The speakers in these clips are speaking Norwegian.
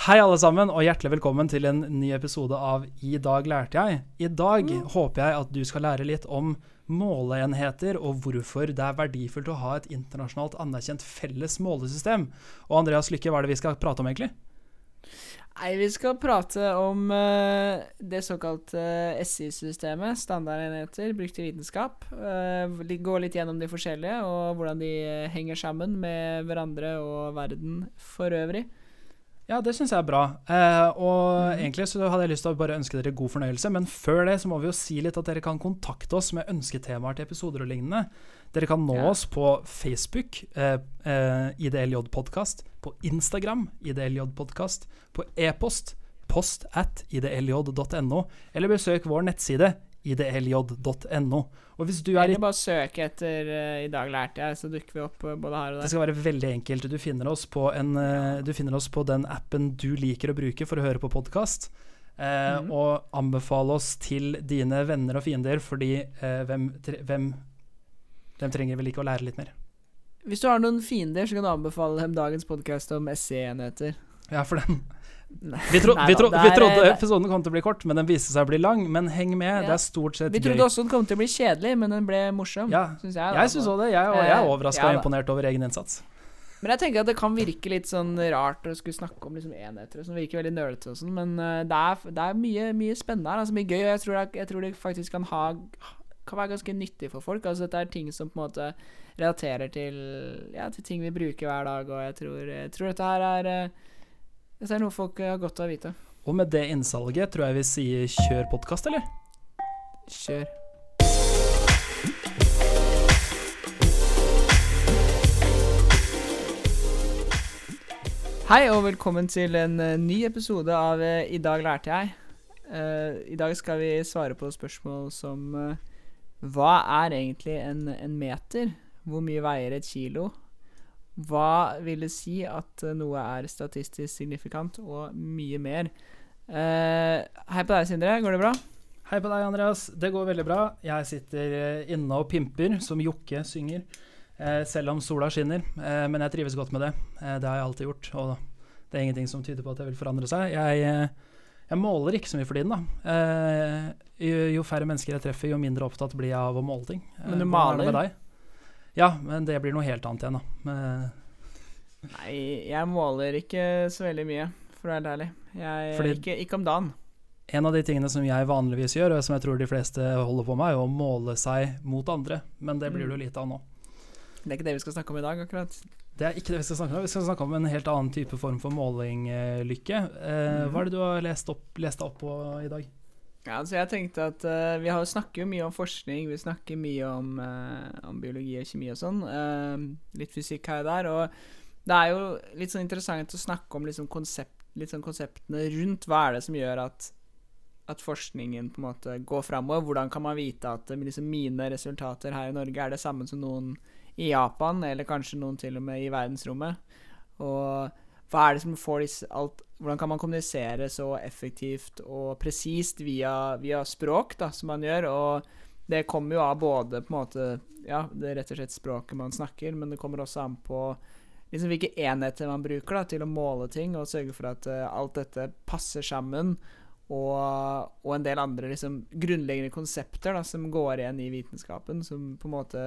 Hei, alle sammen, og hjertelig velkommen til en ny episode av I dag lærte jeg. I dag håper jeg at du skal lære litt om måleenheter og hvorfor det er verdifullt å ha et internasjonalt anerkjent felles målesystem. Og Andreas Lykke, hva er det vi skal prate om egentlig? Nei, vi skal prate om uh, det såkalte SI-systemet, standardenheter brukt i vitenskap. Uh, gå litt gjennom de forskjellige, og hvordan de eh, henger sammen med hverandre og verden for øvrig. Ja, det syns jeg er bra. Eh, og mm. egentlig så hadde jeg lyst til å bare ønske dere god fornøyelse, men før det så må vi jo si litt at dere kan kontakte oss med ønsketemaer til episoder og lignende. Dere kan nå ja. oss på Facebook, eh, eh, IDLJ-podkast, på Instagram, IDLJ-podkast, på e-post, post at idlj.no, eller besøk vår nettside idlj.no. Og hvis du er i bare søk etter uh, 'I dag lærte jeg', så dukker vi opp uh, både her og der. Det skal være veldig enkelt. Du finner, oss på en, uh, du finner oss på den appen du liker å bruke for å høre på podkast. Mm. Og anbefale oss til dine venner og fiender, fordi hvem, hvem, hvem trenger vel ikke å lære litt mer? Hvis du har noen fiender, så kan du anbefale dem dagens podkast om SE-enheter. Ja, for den vi, tro, vi, tro, vi, trodde episoden kom til å bli kort, men den viste seg å bli lang. Men heng med, ja. det er stort sett gøy. Vi trodde også den kom til å bli kjedelig, men den ble morsom. Ja. Synes jeg jeg syns òg det. Jeg, og jeg er overraska ja, og imponert over egen innsats. Men jeg tenker at det kan virke litt sånn rart å skulle snakke om liksom enheter som virker veldig nølete og sånn, men uh, det, er, det er, mye, mye spennende her. Altså mye gøy, og jeg tror, det, jeg tror det faktisk kan ha kan være ganske nyttig for folk. Altså Dette er ting som på en måte relaterer til, ja, til ting vi bruker hver dag, og jeg tror, jeg tror dette her er dette er noe folk har godt av å vite. Og med det innsalget tror jeg vi sier kjør podkast, eller? Kjør. Hei og velkommen til en uh, ny episode av uh, I dag lærte jeg. Uh, I dag skal vi svare på spørsmål som Hva er egentlig en, en meter? Hvor mye veier et kilo? Hva vil det si at eh, noe er statistisk signifikant, og mye mer? Uh, hei på deg, Sindre. Går det bra? Hei på deg, Andreas. Det går veldig bra. Jeg sitter eh, inne og pimper, som Jokke synger, uh, selv om sola skinner. Uh, men jeg trives godt med det. det har jeg alltid gjort, og det er ingenting som tyder på at det vil forandre seg. Jeg, jeg måler ikke så mye for tiden, da. Jo, jo, færre mennesker jeg treffer, jo mindre opptatt blir jeg av å måle ting. Men du maler? Ja, men det blir noe helt annet igjen, da. Nei, jeg måler ikke så veldig mye, for å være helt ærlig. Jeg, Fordi ikke, ikke, om dagen. En av de tingene som jeg vanligvis gjør, og som jeg tror de fleste holder på med, er å måle seg mot andre. Men det blir det jo mm. lite av nå. Det er ikke det vi skal snakke om i dag, akkurat. Det er ikke det vi skal snakke om. Vi skal snakke om en helt annen type form for måling, eh, Lykke. Eh, mm. Hva er det du har lest opp, lest opp på i dag? Ja, altså jeg tenkte at uh, Vi har jo mye om forskning, vi snakker mye om, uh, om biologi og kjemi og sånn. Uh, litt fysikk her og der. Og det er jo litt sånn interessant å snakke om liksom konsept, litt sånn konseptene rundt. Hva er det som gjør at, at forskningen på en måte går framover? Hvordan kan man vite at liksom mine resultater her i Norge er det samme som noen i Japan, eller kanskje noen til og med i verdensrommet? Og hva er det som får disse alt, Hvordan kan man kommunisere så effektivt og presist via, via, språk, da, som man gjør? Og det kommer jo av både på en måte Ja, det er rett og slett språket man snakker, men det kommer også an på liksom hvilke enheter man bruker da, til å måle ting, og sørge for at uh, alt dette passer sammen. Og, og en del andre liksom, grunnleggende konsepter da, som går igjen i vitenskapen, som på en måte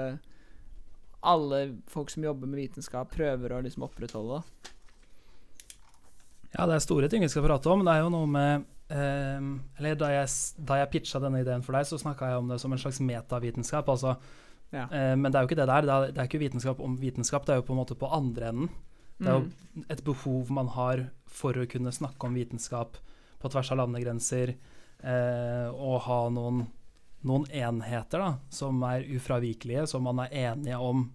alle folk som jobber med vitenskap, prøver å liksom opprettholde. Ja, det er store ting vi skal prate om. Det er jo noe med eh, Eller da jeg, da jeg pitcha denne ideen for deg, så snakka jeg om det som en slags metavitenskap. Altså, ja. eh, men det er jo ikke det der. Det er, det er, ikke vitenskap om vitenskap, det er jo på en måte på andre enden. Det er jo mm. et behov man har for å kunne snakke om vitenskap på tvers av landegrenser, eh, og ha noen, noen enheter da, som er ufravikelige, som man er enige om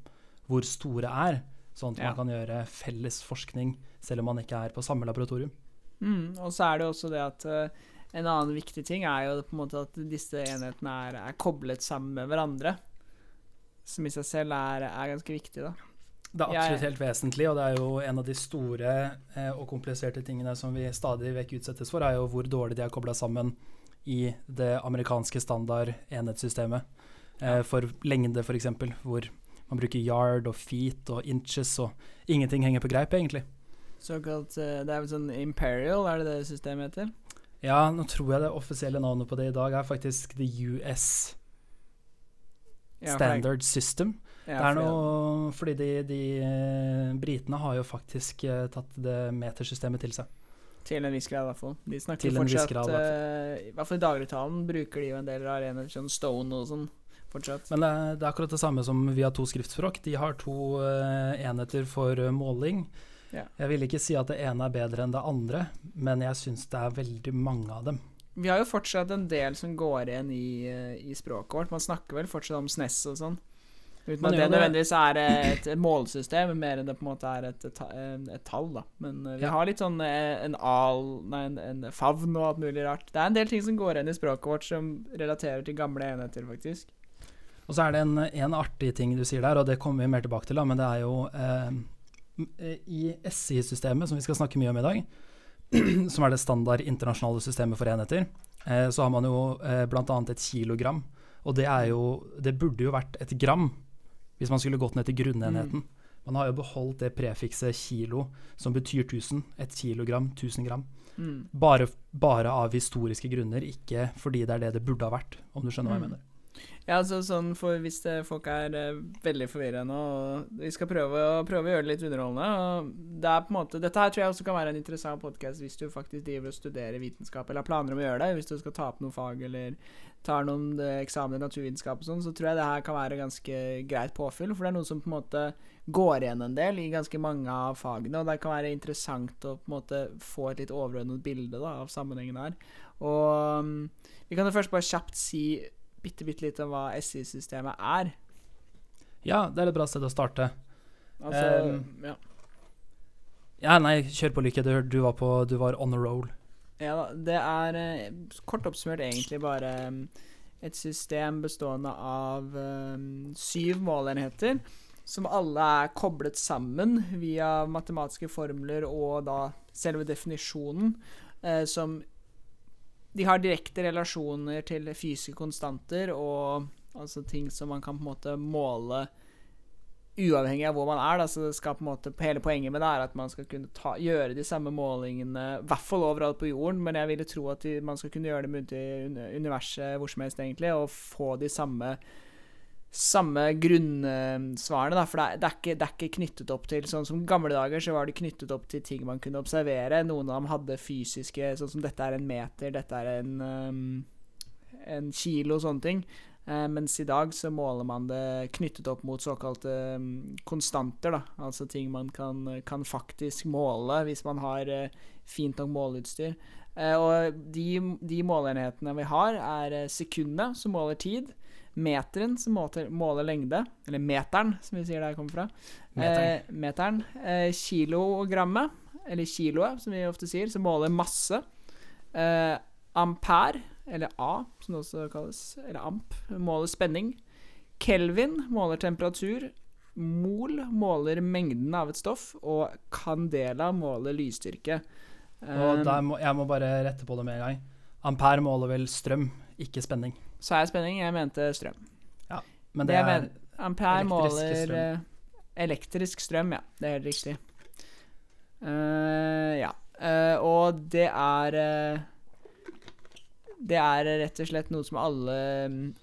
hvor store er, sånn at ja. man kan gjøre felles forskning selv om man ikke er på samme laboratorium. Mm, og så er det også det at uh, en annen viktig ting er jo på en måte at disse enhetene er, er koblet sammen med hverandre. Som i seg selv er, er ganske viktig, da. Det er absolutt helt vesentlig, og det er jo en av de store eh, og kompliserte tingene som vi stadig vekk utsettes for, er jo hvor dårlig de er kobla sammen i det amerikanske standard enhetssystemet. Eh, for lengde, f.eks., hvor man bruker yard og feet og inches, og ingenting henger på greip, egentlig. Såkalt uh, Det er vel sånn Imperial, er det det systemet heter? Ja, nå tror jeg det offisielle navnet på det i dag er faktisk The US ja, Standard System. Ja, det er noe fordi de, de uh, britene har jo faktisk uh, tatt det metersystemet til seg. Til en viss grad, i hvert fall. De snakker fortsatt grad, uh, I hvert fall i dagligtalen bruker de jo en del arenaer, sånn Stone og sånn. Fortsatt. Men det er, det er, akkurat det samme som vi har to skriftspråk. De har to enheter for måling. Ja. Jeg vil ikke si at det ene er bedre enn det andre, men jeg syns det er veldig mange av dem. Vi har jo fortsatt en del som går igjen i, i språket vårt. Man snakker vel fortsatt om SNES og sånn. Uten at det nødvendigvis er et, målsystem, mer enn det på en måte er et, et, et tall. da Men uh, vi ja. har litt sånn uh, en al Nei, en, en, favn og alt mulig rart. Det er en del ting som går igjen i språket vårt som relaterer til gamle enheter, faktisk. Og så er det en, en artig ting du sier der, og det kommer vi mer tilbake til, da, men det er jo uh, i SI-systemet, som vi skal snakke mye om i dag, som er det standard internasjonale systemet for enheter, eh, så har man jo eh, bl.a. et kilogram. Og det er jo Det burde jo vært et gram, hvis man skulle gått ned til grunnenheten. Mm. Man har jo beholdt det prefikset kilo, som betyr 1000. Et kilogram, 1000 gram. Mm. Bare, bare, av historiske grunner, ikke fordi det er det det burde ha vært, om du skjønner mm. hva jeg mm. mener. Ja, altså sånn for Hvis det, folk er uh, veldig forvirra nå, og vi skal prøve, prøve, å gjøre det litt underholdende og det er på en måte, Dette her tror jeg også kan være en interessant podkast hvis du faktisk driver og studerer vitenskap, eller har planer om å gjøre det. Hvis du skal ta opp noen fag eller tar noen uh, eksamener i naturvitenskap og sånn, så tror jeg det her kan være ganske greit påfyll. For det er noe som på en måte går igjen en del i ganske mange av fagene, og det kan være interessant å på en måte få et litt overordnet bilde da, av sammenhengen her. Og um, vi kan jo først bare kjapt si bitte, bitte litt om hva SI-systemet er. Ja, det er et bra sted å starte. Altså, um, ja. ja. nei, kjør på lykke. Du, du, var på Du var on a roll. Ja, det er eh, kort oppsummert egentlig bare um, et system bestående av um, syv målenheter som alle er koblet sammen via matematiske formler og da selve definisjonen, eh, som de har direkte relasjoner til fysiske konstanter og altså ting som man kan på en måte måle uavhengig av hvor man er. Da. Så skal på en måte, hele poenget med det er at man skal kunne ta, gjøre de samme målingene, i hvert fall overalt på jorden, men jeg ville tro at de, man skal kunne gjøre det i universet hvor som helst, egentlig, og få de samme samme grunnsvarene, da, for det er, det, er ikke, det er, ikke, knyttet opp til Sånn som gamle dager så var det knyttet opp til ting man kunne observere. Noen av dem hadde fysiske Sånn som dette er en meter, dette er en, um, en kilo, sånne ting. Uh, mens i dag så måler man det knyttet opp mot såkalte um, konstanter, da. Altså ting man kan, kan, faktisk måle hvis man har uh, fint nok måleutstyr. Uh, og de, de måleenhetene vi har, er sekundet, som måler tid meteren, som måler, måler, lengde, eller meteren, som vi sier der jeg kommer fra. Meteren. Eh, meteren eh, kilogrammet, eller kiloet, som vi ofte sier, som måler masse. Eh, ampere, eller A, som det også kalles, eller amp, måler spenning. Kelvin måler temperatur. Mol måler mengden av et stoff, og candela måler lysstyrke. Og eh, må, jeg må bare rette på det med en gang. Ampere måler vel strøm, ikke spenning. Sa jeg spenning? Jeg mente strøm. Ja, men det, det er Ampere måler strøm. Uh, elektrisk strøm, ja. Det er helt riktig. Uh, ja. Uh, og det er det er rett og slett noe som alle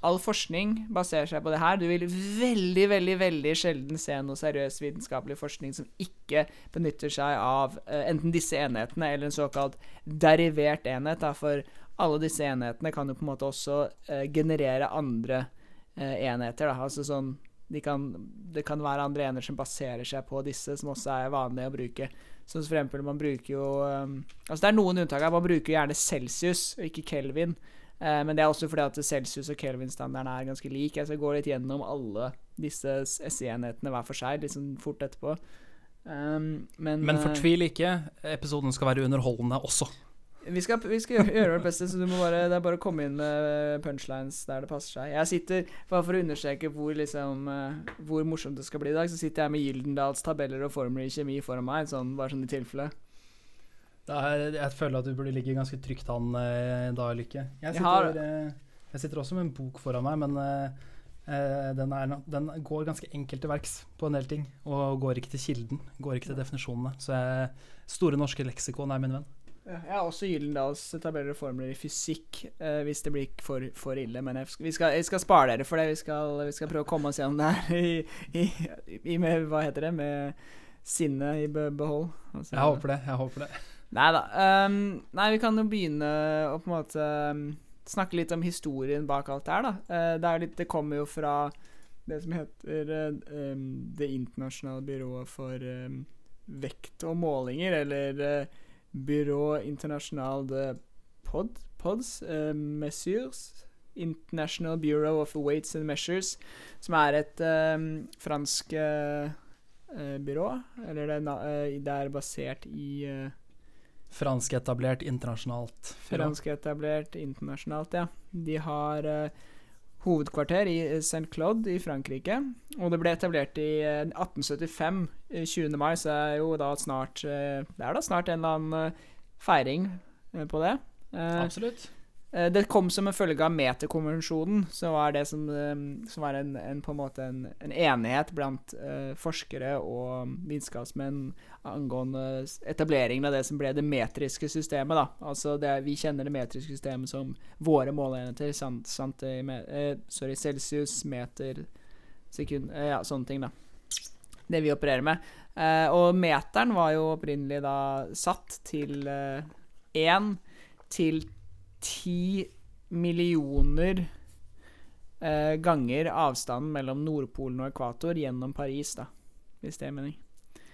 All forskning baserer seg på det her. Du vil veldig, veldig veldig sjelden se noe seriøs vitenskapelig forskning som ikke benytter seg av uh, enten disse enhetene eller en såkalt derivert enhet. Da, for alle disse enhetene kan jo på en måte også eh, generere andre eh, enheter. Da. Altså sånn de kan, Det kan være andre enheter som baserer seg på disse, som også er vanlige å bruke. Som for eksempel, man bruker jo um, Altså Det er noen unntak. Man bruker gjerne Celsius og ikke Kelvin. Eh, men det er også fordi at Celsius og Kelvin-standarden er ganske lik. Jeg skal gå litt gjennom alle disse SI-enhetene hver for seg liksom fort etterpå. Um, men, men fortvil ikke. Episoden skal være underholdende også. Vi skal, vi skal, gjøre vårt beste, så bare, det er bare å komme inn med punchlines der det passer seg. Jeg sitter, bare For å understreke hvor, liksom, uh, hvor morsomt det skal bli i dag, så sitter jeg med Gyldendals tabeller og formler i kjemi foran meg, sånn, bare sånn i tilfelle. Er, jeg føler at du burde ligge ganske trygt an uh, da, Lykke. Jeg sitter, jeg, har, jeg sitter, også med en bok foran meg, men uh, den, er, den, går ganske enkelt til verks på en del ting, og går ikke til kilden. Går ikke til definisjonene. Så jeg, Store norske leksikon er min venn. Jeg har også Gyldendals etablerer formler i fysikk, eh, hvis det blir for, for ille. Men jeg skal, vi skal, jeg skal, spare dere for det. Vi skal, vi skal, prøve å komme oss gjennom det her i, i, i, med Hva heter det? Med sinnet i behold. Altså, jeg håper det. Jeg håper det. Nei da. Um, nei, vi kan jo begynne å på en måte um, snakke litt om historien bak alt det her, da. Uh, det, litt, det, kommer jo fra det som heter uh, um, Det internasjonale byrået for vekt og målinger, eller uh, Byrå International de Pod, Pods, eh, Messures International Bureau of Weights and Measures, som er et eh, fransk eh, byrå. Eller det det er basert i Fransketablert internasjonalt. Fransketablert internasjonalt, ja. De har hovedkvarter i St. Claude i Frankrike. Og det ble etablert i 1875, 20. mai, så er jo da snart Det er da snart en eller annen feiring på det. Absolutt. Det kom som en følge av Meterkonvensjonen, som var det som, som var en, en, på en måte en, en enighet blant uh, forskere og vitenskapsmenn angående etableringen av det som ble det metriske systemet. da. Altså det, Vi kjenner det metriske systemet som våre måleenheter. Sant, sant, uh, Celsius, meter, sekund uh, Ja, sånne ting, da. Det vi opererer med. Eh, og meteren var jo opprinnelig da satt til én eh, til ti millioner eh, ganger avstanden mellom Nordpolen og ekvator gjennom Paris, da. Hvis det er mening.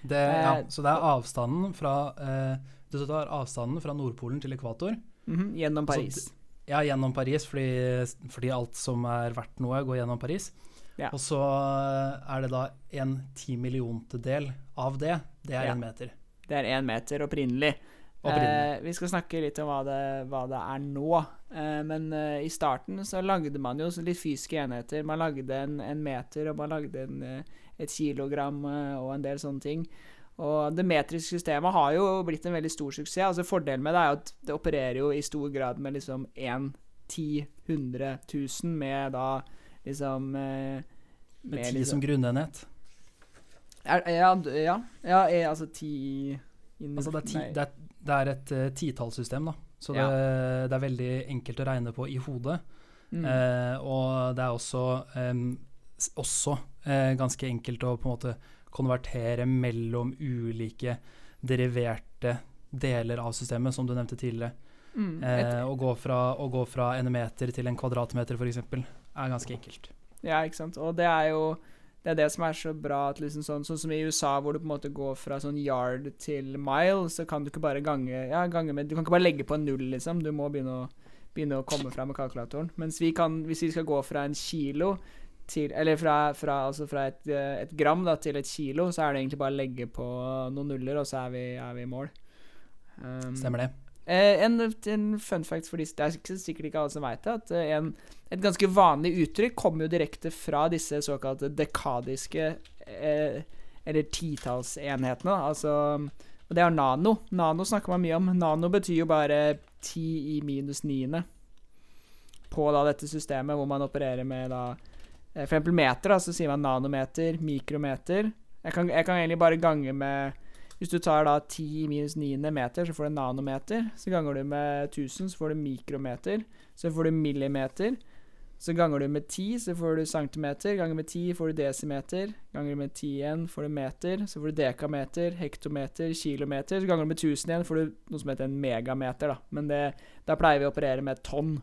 Det, ja, eh, så det er avstanden fra eh, Du tar avstanden fra Nordpolen til ekvator. Mm -hmm, gjennom Paris. Så, ja, gjennom Paris, fordi, fordi, alt som er verdt noe, går gjennom Paris. Ja. Og så er det da en timilliontedel av det. Det er én ja. meter. Det er én meter opprinnelig. Eh, vi skal snakke litt om hva det, hva det er nå. Eh, men eh, i starten så lagde man jo litt fysiske enheter. Man lagde en, en meter, og man lagde en eh, et kilogram eh, og en del sånne ting. Og det metriske systemet har jo blitt en veldig stor suksess. Altså Fordelen med det er jo at det opererer jo i stor grad med liksom 1 10 100 000 med da liksom eh, Med 10 liksom, som grunnenhet? Er, ja, ja, ja, altså 10 Altså det er, ti, det er, det er et uh, titallssystem, da. Så det, ja. det, er veldig enkelt å regne på i hodet. Mm. Uh, og det er også um, også uh, ganske enkelt å på en måte konvertere mellom ulike deriverte deler av systemet, som du nevnte tidligere. Mm, uh, å, gå fra, å gå fra en meter til en kvadratmeter, f.eks., er ganske enkelt. Ja, ikke sant. Og det er jo det er det som er så bra. Liksom sånn, sånn, som i USA, hvor du på en måte går fra sånn yard til mile, så kan du ikke bare gange, ja, gange med Du kan ikke bare legge på en null, liksom. Du må begynne å, begynne å komme fra med kalkulatoren. Mens vi kan, hvis vi skal gå fra en kilo til Eller fra, fra, altså fra et, eh, et, gram da, til et kilo, så er det egentlig bare å legge på noen nuller, og så er vi, er vi i mål. Um, Stemmer det. Eh, en, en, fun fact for disse Det er sikkert ikke alle som veit det, at eh, en, et ganske vanlig uttrykk kommer jo direkte fra disse såkalte dekadiske eh, eller titallsenhetene. Altså Og det er nano. Nano snakker man mye om. Nano betyr jo bare ti i minus niende på da dette systemet, hvor man opererer med da Eh, for eksempel meter, da, så sier man nanometer, mikrometer. Jeg kan, jeg kan, egentlig bare gange med Hvis du tar da 10 minus 9 meter, så får du nanometer. Så ganger du med 1000, så får du mikrometer. Så får du millimeter. Så ganger du med 10, så får du centimeter. Ganger med 10 får du desimeter. Ganger med 10 igjen får du meter. Så får du dekameter, hektometer, kilometer. Så ganger du med 1000 igjen, får du noe som heter en megameter. da Men det, da pleier vi å operere med tonn.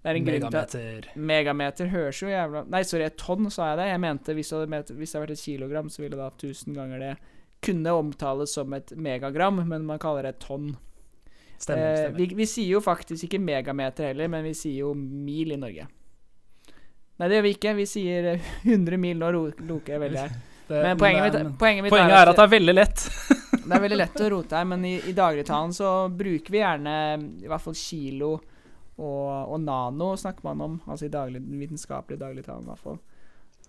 Det er en megameter. Til, megameter høres jo jævla Nei, sorry, et tonn, sa jeg det. Jeg mente hvis det hadde, hvis det hadde vært et kilogram, så ville det da 1000 ganger det kunne omtales som et megagram, men man kaller det et tonn. Stemmer, eh, stemmer. Vi, vi, sier jo faktisk ikke megameter heller, men vi sier jo mil i Norge. Nei, det gjør vi ikke. Vi sier 100 mil. Nå loker jeg veldig her. Det, men poenget, mitt, poenget, mitt, poenget er, at, det er veldig lett. det er veldig lett å rote her, men i, i dagligtalen så bruker vi gjerne i hvert fall kilo og, og, nano snakker man om, altså i daglig, vitenskapelig dagligtalen, i hvert fall.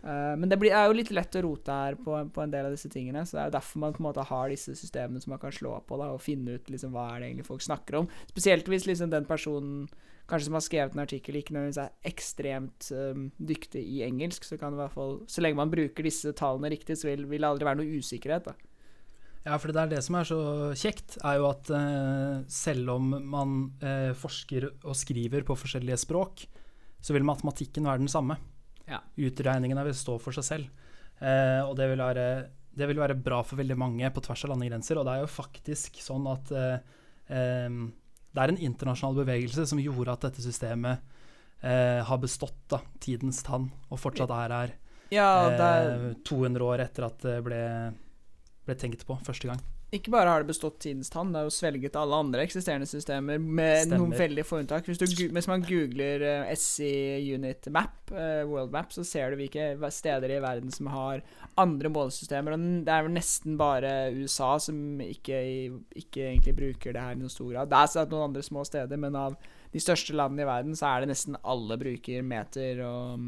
Uh, men det blir, er jo litt lett å rote her på, på, en del av disse tingene. Så det er jo derfor man på en måte har disse systemene som man kan slå på da, og finne ut liksom, hva er det egentlig folk snakker om. Spesielt hvis liksom, den personen kanskje som har skrevet en artikkel, ikke nødvendigvis er ekstremt um, dyktig i engelsk. Så kan det i hvert fall, så lenge man bruker disse tallene riktig, så vil, vil det aldri være noe usikkerhet. da. Ja, for det er det som er så kjekt, er jo at uh, selv om man uh, forsker og skriver på forskjellige språk, så vil matematikken være den samme. Ja. Utregningene vil stå for seg selv. Eh, og det vil, være, det vil, være, bra for veldig mange på tvers av landegrenser. Og det er jo faktisk sånn at eh, eh, det er en internasjonal bevegelse som gjorde at dette systemet eh, har bestått da, tidens tann, og fortsatt er her ja, er... 200 eh, år etter at det ble, ble tenkt på første gang. Ikke bare har det bestått tidens tann, det er jo svelget alle andre eksisterende systemer med Stemmer. noen veldig få unntak. Hvis, hvis, man googler uh, eh, Unit Map, uh, World Map, så ser du hvilke steder i verden som har andre målesystemer. Og det er vel nesten bare USA som ikke, ikke egentlig bruker det her i noen stor grad. Det er sånn noen andre små steder, men av de største landene i verden så er det nesten alle bruker meter og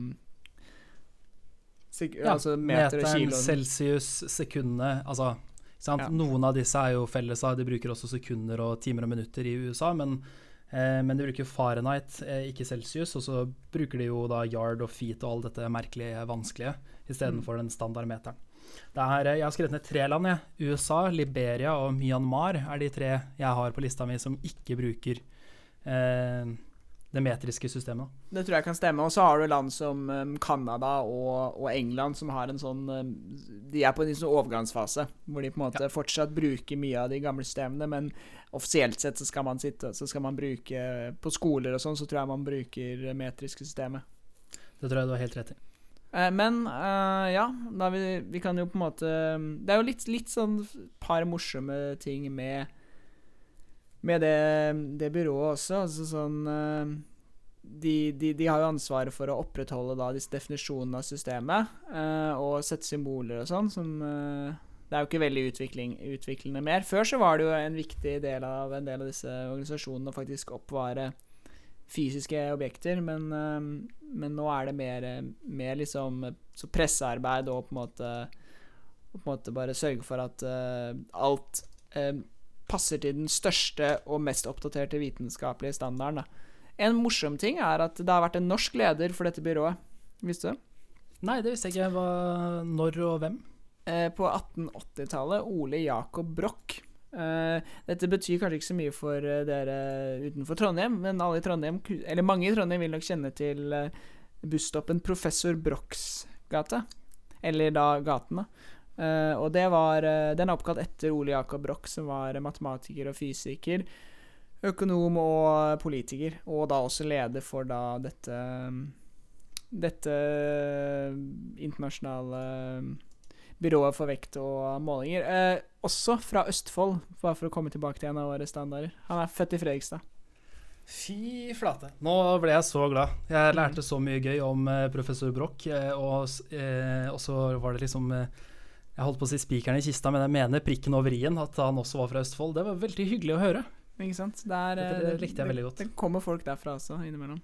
Sikker, ja, altså meter meteren, celsius, sekundene Altså ja. Noen av disse er jo felles, de bruker også sekunder og timer og minutter i USA. Men, eh, men de bruker Fahrenheit, eh, ikke Celsius. Og så bruker de jo da yard og feet og all dette merkelige, vanskelige istedenfor mm. den standardmeteren. Er, jeg har skrevet ned tre land. Jeg. USA, Liberia og Myanmar er de tre jeg har på lista mi som ikke bruker eh, det metriske systemet. Det tror jeg kan stemme. Og så har du land som um, Canada og, og, England som har en sånn um, De er på en sånn overgangsfase hvor de på en måte ja. fortsatt bruker mye av de gamle systemene, men offisielt sett så skal man sitte Så skal man bruke På skoler og sånn så tror jeg man bruker metriske systemet. Det tror jeg du har helt rett i. Uh, men uh, ja, da vi, vi kan jo på en måte Det er jo litt, litt sånn par morsomme ting med med det, det, byrået også. Altså sånn eh, de, de, de, har jo ansvaret for å opprettholde da disse definisjonene av systemet uh, og sette symboler og sånn, som uh, Det er jo ikke veldig utviklende mer. Før så var det jo en viktig del av en del av disse organisasjonene å faktisk oppvare fysiske objekter, men, men nå er det mer, mer liksom så pressearbeid og på en måte, på en måte bare sørge for at alt passer til den største og mest oppdaterte vitenskapelige standarden. Da. En morsom ting er at det har vært en norsk leder for dette byrået. Visste du? Nei, det visste jeg ikke. Hva, når og hvem? Eh, på 1880-tallet Ole Jakob Broch. Uh, dette betyr kanskje ikke så mye for uh, dere utenfor Trondheim, men alle i Trondheim, eller mange i Trondheim vil nok kjenne til uh, busstoppen Professor Brochs gate. Eller da gaten, da. Uh, og det var, uh, Den er oppkalt etter Ole Jakob Broch, som var matematiker og fysiker, økonom og politiker, og da også leder for da dette dette internasjonale byrået for vekt og målinger. Eh, også fra Østfold, bare for å komme tilbake til en av våre standarder. Han er født i Fredrikstad. Fy flate. Nå ble jeg så glad. Jeg lærte så mye gøy om professor Broch, og, og så var det liksom jeg holdt på å si spikeren i kista, men jeg mener prikken over i-en, at han også var fra Østfold. Det var veldig hyggelig å høre. Ikke sant? Det, er, det, det likte jeg veldig godt. Det kommer folk derfra også, innimellom.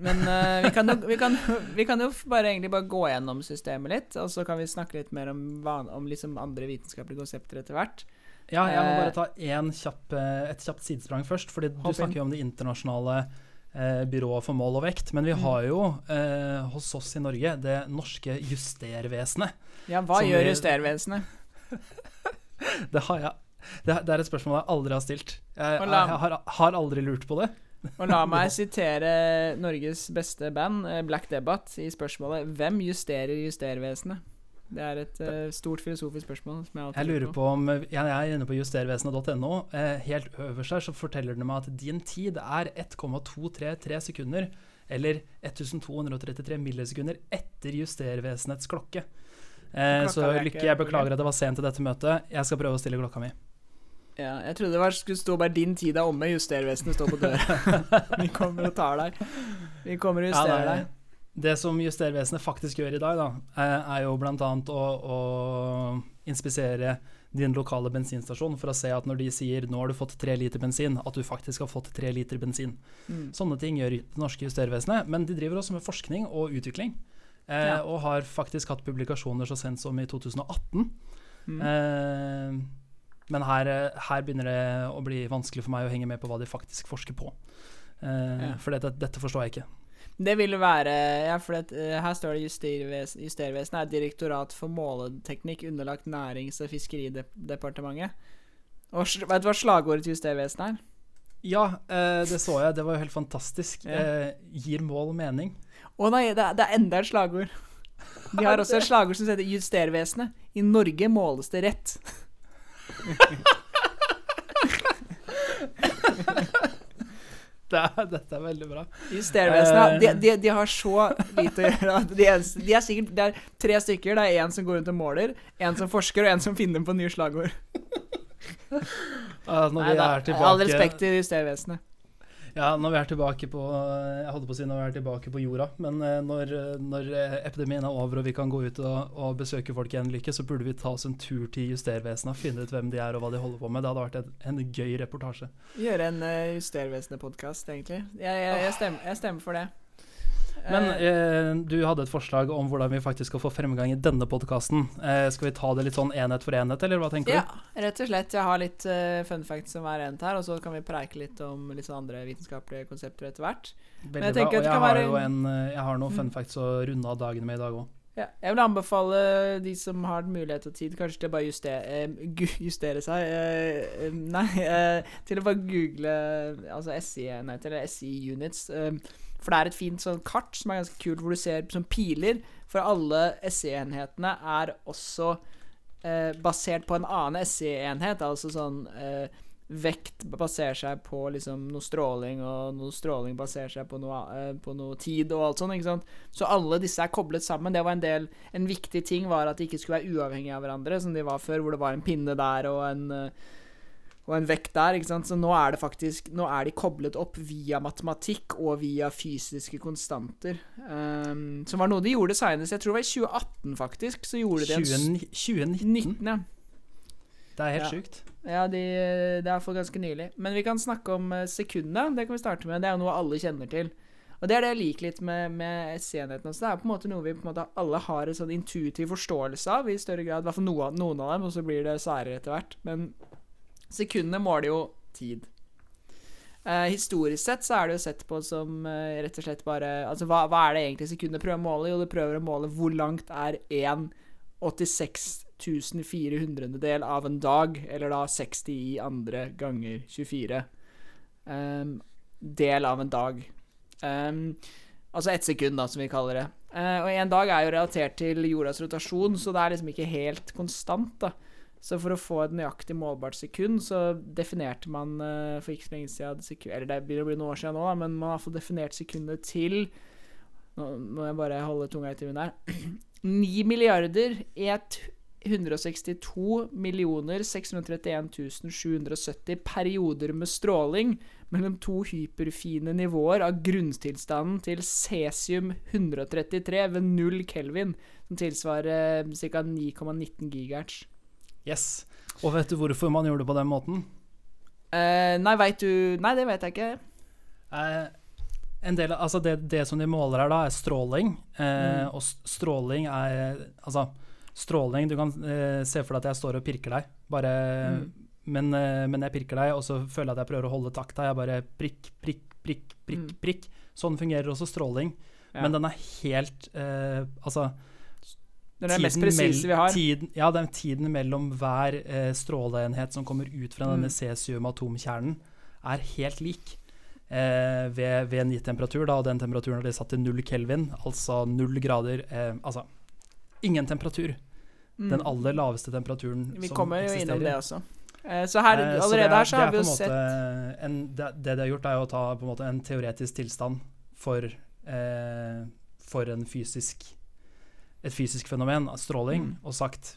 Men uh, vi, kan jo, vi, kan, vi, kan jo, bare egentlig bare gå gjennom systemet litt, og så kan vi snakke litt mer om, om liksom andre vitenskapelige konsepter etter hvert. Ja, jeg må bare eh, ta kjapp, eh, et kjapt sidesprang først. Fordi du snakker jo om det internasjonale eh, byrået for mål og vekt. Men vi mm. har jo eh, hos oss i Norge det norske justervesenet. Ja, hva gjør vi... justervesenet? det har jeg det, det, er et spørsmål jeg aldri har stilt. Jeg, la, jeg har, har, aldri lurt på det. Og la meg sitere Norges beste band, eh, Black Debate, i spørsmålet 'Hvem justerer justervesenet?' Det er et uh, stort filosofisk spørsmål. jeg, jeg lurer på om Jeg er inne på justervesenet.no. Eh, helt øverst her så forteller den meg at din tid er 1,233 sekunder, eller 1233 millisekunder, etter justervesenets klokke. Eh, så Lykke, jeg beklager at det var sent til dette møtet. Jeg skal prøve å stille klokka mi. Ja, jeg trodde det var, skulle stå bare 'din tid er omme', justervesenet står på døra. Vi kommer og tar deg. Vi kommer og justerer ja, deg. Det som Justervesenet faktisk gjør i dag, da, er jo bl.a. Å, å inspisere din lokale bensinstasjon for å se at når de sier 'nå har du fått tre liter bensin', at du faktisk har fått tre liter bensin. Mm. Sånne ting gjør det norske Justervesenet, men de driver også med forskning og utvikling. Eh, ja. Og har faktisk hatt publikasjoner så sent som i 2018. Mm. Eh, men her, her, begynner det å bli vanskelig for meg å henge med på hva de faktisk forsker på. Eh, ja. For dette, dette, forstår jeg ikke. Det vil være Ja, for det, eh, her står det Justervesenet Justervesen er Direktorat for måleteknikk underlagt Nærings- og fiskeridepartementet. Og vet du hva slagordet til Justervesenet er? Ja, eh, det så jeg. Det var jo helt fantastisk. Ja. Eh, gir mål mening? Å nei, det er, det er enda et slagord. De har også et slagord som heter Justervesenet. I Norge måles det rett. det er, dette er veldig bra. Justervesenet de, de, de, har så lite å gjøre. De er, de er sikkert, det er tre stykker. Det er en som går rundt og måler, en som forsker, og en som finner på nye slagord. Uh, når Nei, vi er tilbake All respekt til Justervesenet. Ja, når vi er tilbake på Jeg holdt på å si når vi er tilbake på jorda, men eh, når, når epidemien er over og vi kan gå ut og, og besøke folk igjen, Lykke, så burde vi ta oss en tur til Justervesenet og finne ut hvem de er og hva de holder på med. Det hadde vært en, en gøy reportasje. Gjøre en uh, Justervesenet-podkast, egentlig. Jeg, jeg, jeg, stemmer, jeg stemmer for det. Men eh, eh, du hadde et forslag om hvordan vi faktisk skal få fremgang i denne podkasten. Eh, skal vi ta det litt sånn enhet for enhet, eller hva tenker ja, du? Ja, rett og slett. Jeg har litt uh, fun facts om hver enhet her, og så kan vi preike litt om litt sånn andre vitenskapelige konsepter etter hvert. Veldig bra. Og jeg har jo en, jeg har noen mm. fun facts å runde av dagene med i dag òg. Ja, jeg vil anbefale de som har mulighet og tid, kanskje til å bare justere, uh, justere seg uh, Nei, eh, til å bare google altså SI-enheter, eller SI-units. For det er et fint sånn kart som er ganske kult, hvor du ser som piler. For alle SE-enhetene er også eh, basert på en annen SE-enhet. Altså sånn eh, Vekt baserer seg på liksom noe stråling, og noe stråling baserer seg på noe, eh, på noe tid og alt sånt. ikke sant? Så alle disse er koblet sammen. Det var en del En viktig ting var at de ikke skulle være uavhengige av hverandre, som de var før, hvor det var en pinne der og en uh, og en vekt der. ikke sant? Så nå er det faktisk Nå er de koblet opp via matematikk og via fysiske konstanter. Um, som var noe de gjorde seinest. Jeg tror det var i 2018, faktisk. Så gjorde de 20, 2019? 19, ja. Det er helt ja. sjukt. Ja, de, det er for ganske nylig. Men vi kan snakke om sekundene. Det kan vi starte med. Det er noe alle kjenner til. Og det er det jeg liker litt med, med SC-enheten også. Det er på en måte noe vi på en måte alle har en sånn intuitiv forståelse av i større grad. I hvert fall noen, noen av dem, og så blir det særere etter hvert. Men Sekundene måler jo tid. Uh, historisk sett så er det jo sett på som uh, rett og slett bare Altså, hva, hva er det egentlig sekundet prøver å måle? Jo, det prøver å måle hvor langt er 1 86 400 av en dag, eller da 60 i andre ganger 24. Um, del av en dag. Um, altså ett sekund, da, som vi kaller det. Uh, og en dag er jo relatert til jordas rotasjon, så det er liksom ikke helt konstant, da. Så for å få et nøyaktig målbart sekund, så definerte man uh, for ikke så lenge siden sekund, Eller det begynner å bli noen år siden nå, da, men man har fått definert sekundet til Nå må jeg bare holde tunga i tunet her. 9 milliarder 162 millioner 631 770 perioder med stråling mellom to hyperfine nivåer av grunntilstanden til cesium 133 ved 0 kelvin, som tilsvarer ca. 9,19 gigahertz. Yes. Og vet du hvorfor man gjorde det på den måten? Uh, nei, veit du Nei, det vet jeg ikke. En del, altså det, det, som de måler her, da, er stråling. Uh, mm. Og stråling er Altså, stråling Du kan se for deg at jeg står og pirker deg, bare mm. men, men, jeg pirker deg, og så føler jeg at jeg prøver å holde takta. Jeg bare prikk, prikk, prikk, prikk. Mm. prikk. Sånn fungerer også stråling. Ja. Men den er helt Altså det er det mest presise vi har. Tiden, ja, den tiden mellom hver eh, stråleenhet som kommer ut fra denne mm. cesium-atomkjernen, er helt lik. Eh, ved, ved nittemperatur, da, og den temperaturen er satt til null kelvin, altså null grader. Eh, altså ingen temperatur. Mm. Den aller laveste temperaturen som eksisterer. Vi kommer jo innom det også. Eh, så her, eh, allerede er, her så har vi jo sett en, det, det de har gjort, er å ta på en en teoretisk tilstand for, eh, for en fysisk et fysisk fenomen, stråling, mm. og sagt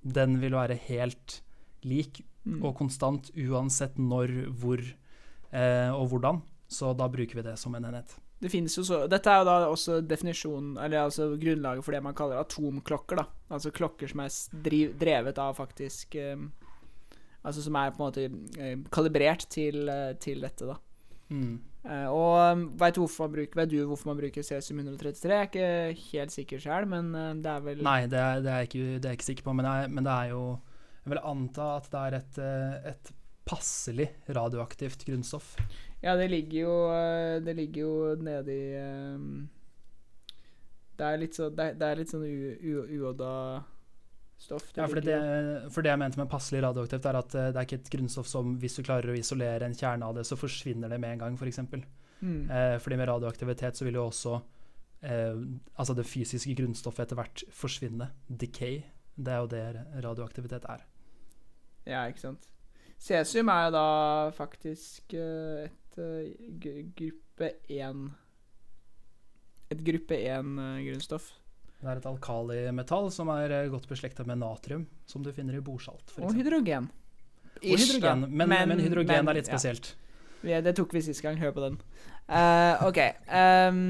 den vil være helt lik mm. og konstant uansett når, hvor eh, og hvordan. Så da bruker vi det som en enhet. Det jo så, Dette er jo da også definisjonen, eller altså grunnlaget for det man kaller atomklokker. da Altså klokker som er driv, drevet av faktisk eh, Altså som er på en måte eh, kalibrert til, eh, til dette, da. Mm. Uh, og veit du hvorfor man bruker cesium 133? Jeg er ikke helt sikker sjøl, men uh, det er vel Nei, det er, det er, ikke, det er jeg ikke sikker på, men, jeg, men, det er jo Jeg vil anta at det er et, uh, et passelig radioaktivt grunnstoff. Ja, det ligger jo Det ligger jo nedi um, Det er litt, så, det, det er litt sånn uodda stoff. ja, for det, for det, jeg mente med passelig radioaktivt, er at det er ikke et grunnstoff som hvis du klarer å isolere en kjerne av det, så forsvinner det med en gang, f.eks. For mm. eh, fordi med radioaktivitet så vil jo også eh, altså det fysiske grunnstoffet etter hvert forsvinne. Decay. Det er jo det radioaktivitet er. Ja, ikke sant. Cesium er jo da faktisk uh, et gruppe 1 Et gruppe 1-grunnstoff. Det er et alkalimetall som er eh, godt beslekta med natrium, som du finner i bordsalt. Og hydrogen. Og hydrogen men, men, men, hydrogen men, er litt spesielt. Ja. Det tok vi sist gang. Hør på den. Uh, OK. Um,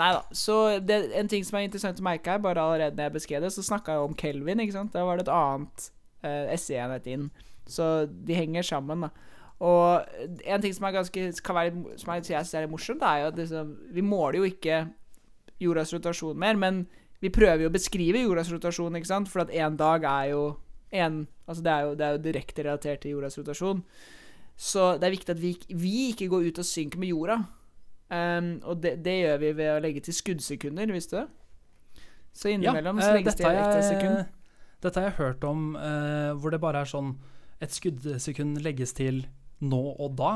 nei da. Så det, en ting som er interessant å merke her, bare allerede når jeg beskrev det, så snakka jeg om Kelvin. ikke sant? Da var det et annet uh, SE-enhet inn. Så de henger sammen, da. Og en ting som er ganske kan være, som jeg synes er morsomt, er jo at liksom, vi måler jo ikke jordas rotasjon mer, men vi prøver jo å beskrive jordas rotasjon, ikke sant? For at én dag er jo en, altså det, er jo, det er jo direkte relatert til jordas rotasjon. Så det er viktig at vi, vi ikke går ut og synker med jorda. Um, og det, det, gjør vi ved å legge til skuddsekunder, visste du det? Så innimellom ja, så legges det til ett sekund. Dette har jeg hørt om, uh, hvor det bare er sånn Et skuddsekund legges til nå og da.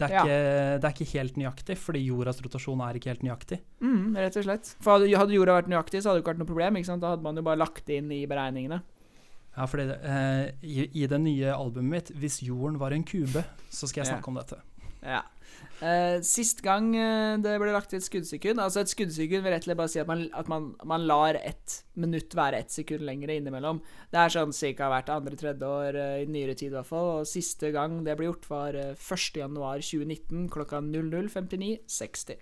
Det er, ja. ikke, det er, ikke, helt nøyaktig, fordi jordas rotasjon er ikke helt nøyaktig. Mm, rett og slett. For hadde, jorda vært nøyaktig, så hadde det ikke vært noe problem. Da hadde man jo bare lagt det inn i beregningene. Ja, fordi eh, i, i, det nye albumet mitt, 'Hvis jorden var en kube', så skal jeg snakke ja. om dette. Ja. Uh, sist gang uh, det ble lagt til et skuddsekund Altså Et skuddsekund vil rett og slett bare si at, man, at man, man, lar ett minutt være ett sekund lengre innimellom. Det er sånn ca. hvert andre-tredje år uh, i nyere tid, i hvert fall. Og siste gang det ble gjort, var uh, 1.1.2019 klokka 00.59,60.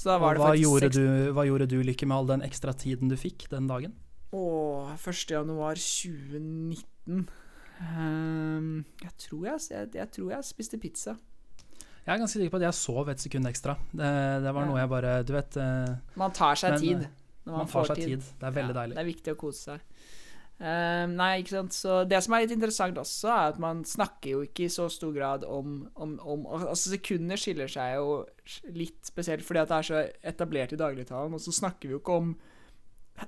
Så da var og det hva gjorde, du, hva gjorde du, Lykke, med all den ekstra tiden du fikk den dagen? Å, 1.1.2019 um, jeg, tror jeg, jeg, jeg tror jeg spiste pizza. Jeg er ganske sikker på at jeg sov et sekund ekstra. Det, det var ja. noe jeg bare Du vet uh, Man tar seg men, tid. Man, man, tar seg tid. tid. Det er veldig ja, deilig. Det er viktig å kose seg. Uh, nei, ikke sant. Så det som er litt interessant også, er at man snakker jo ikke i så stor grad om, om, om Altså, sekunder skiller seg jo litt spesielt fordi at det er så etablert i dagligtalen, og så snakker vi jo ikke om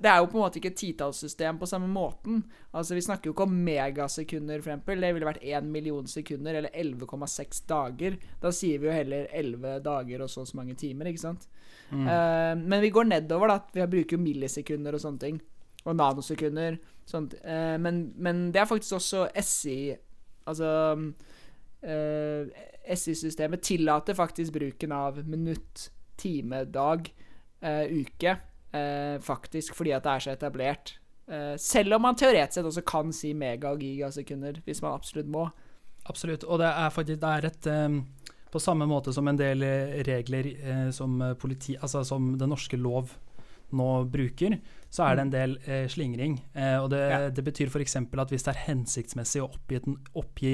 det er jo på en måte ikke et titallssystem på samme måten. Altså Vi snakker jo ikke om megasekunder, for eksempel. Det ville vært 1 million sekunder, eller 11,6 dager. Da sier vi jo heller 11 dager og så og så mange timer, ikke sant. Mm. Uh, men vi går nedover, da. Vi bruker jo millisekunder og sånne ting. Og nanosekunder. Sånt. Uh, men, men, det er faktisk også SI Altså uh, SI-systemet tillater faktisk bruken av minutt, time, dag, uke eh, faktisk, fordi at det er så etablert. Eh, selv om man teoretisk sett også kan si mega- og gigasekunder, hvis man absolutt må. Absolutt, og det er faktisk det er et um, På samme måte som en del eh, regler eh, som, politi, altså som den norske lov nå bruker, så er det en mm. del eh, slingring. Eh, og det, ja. det betyr f.eks. at hvis det er hensiktsmessig å oppgi, oppgi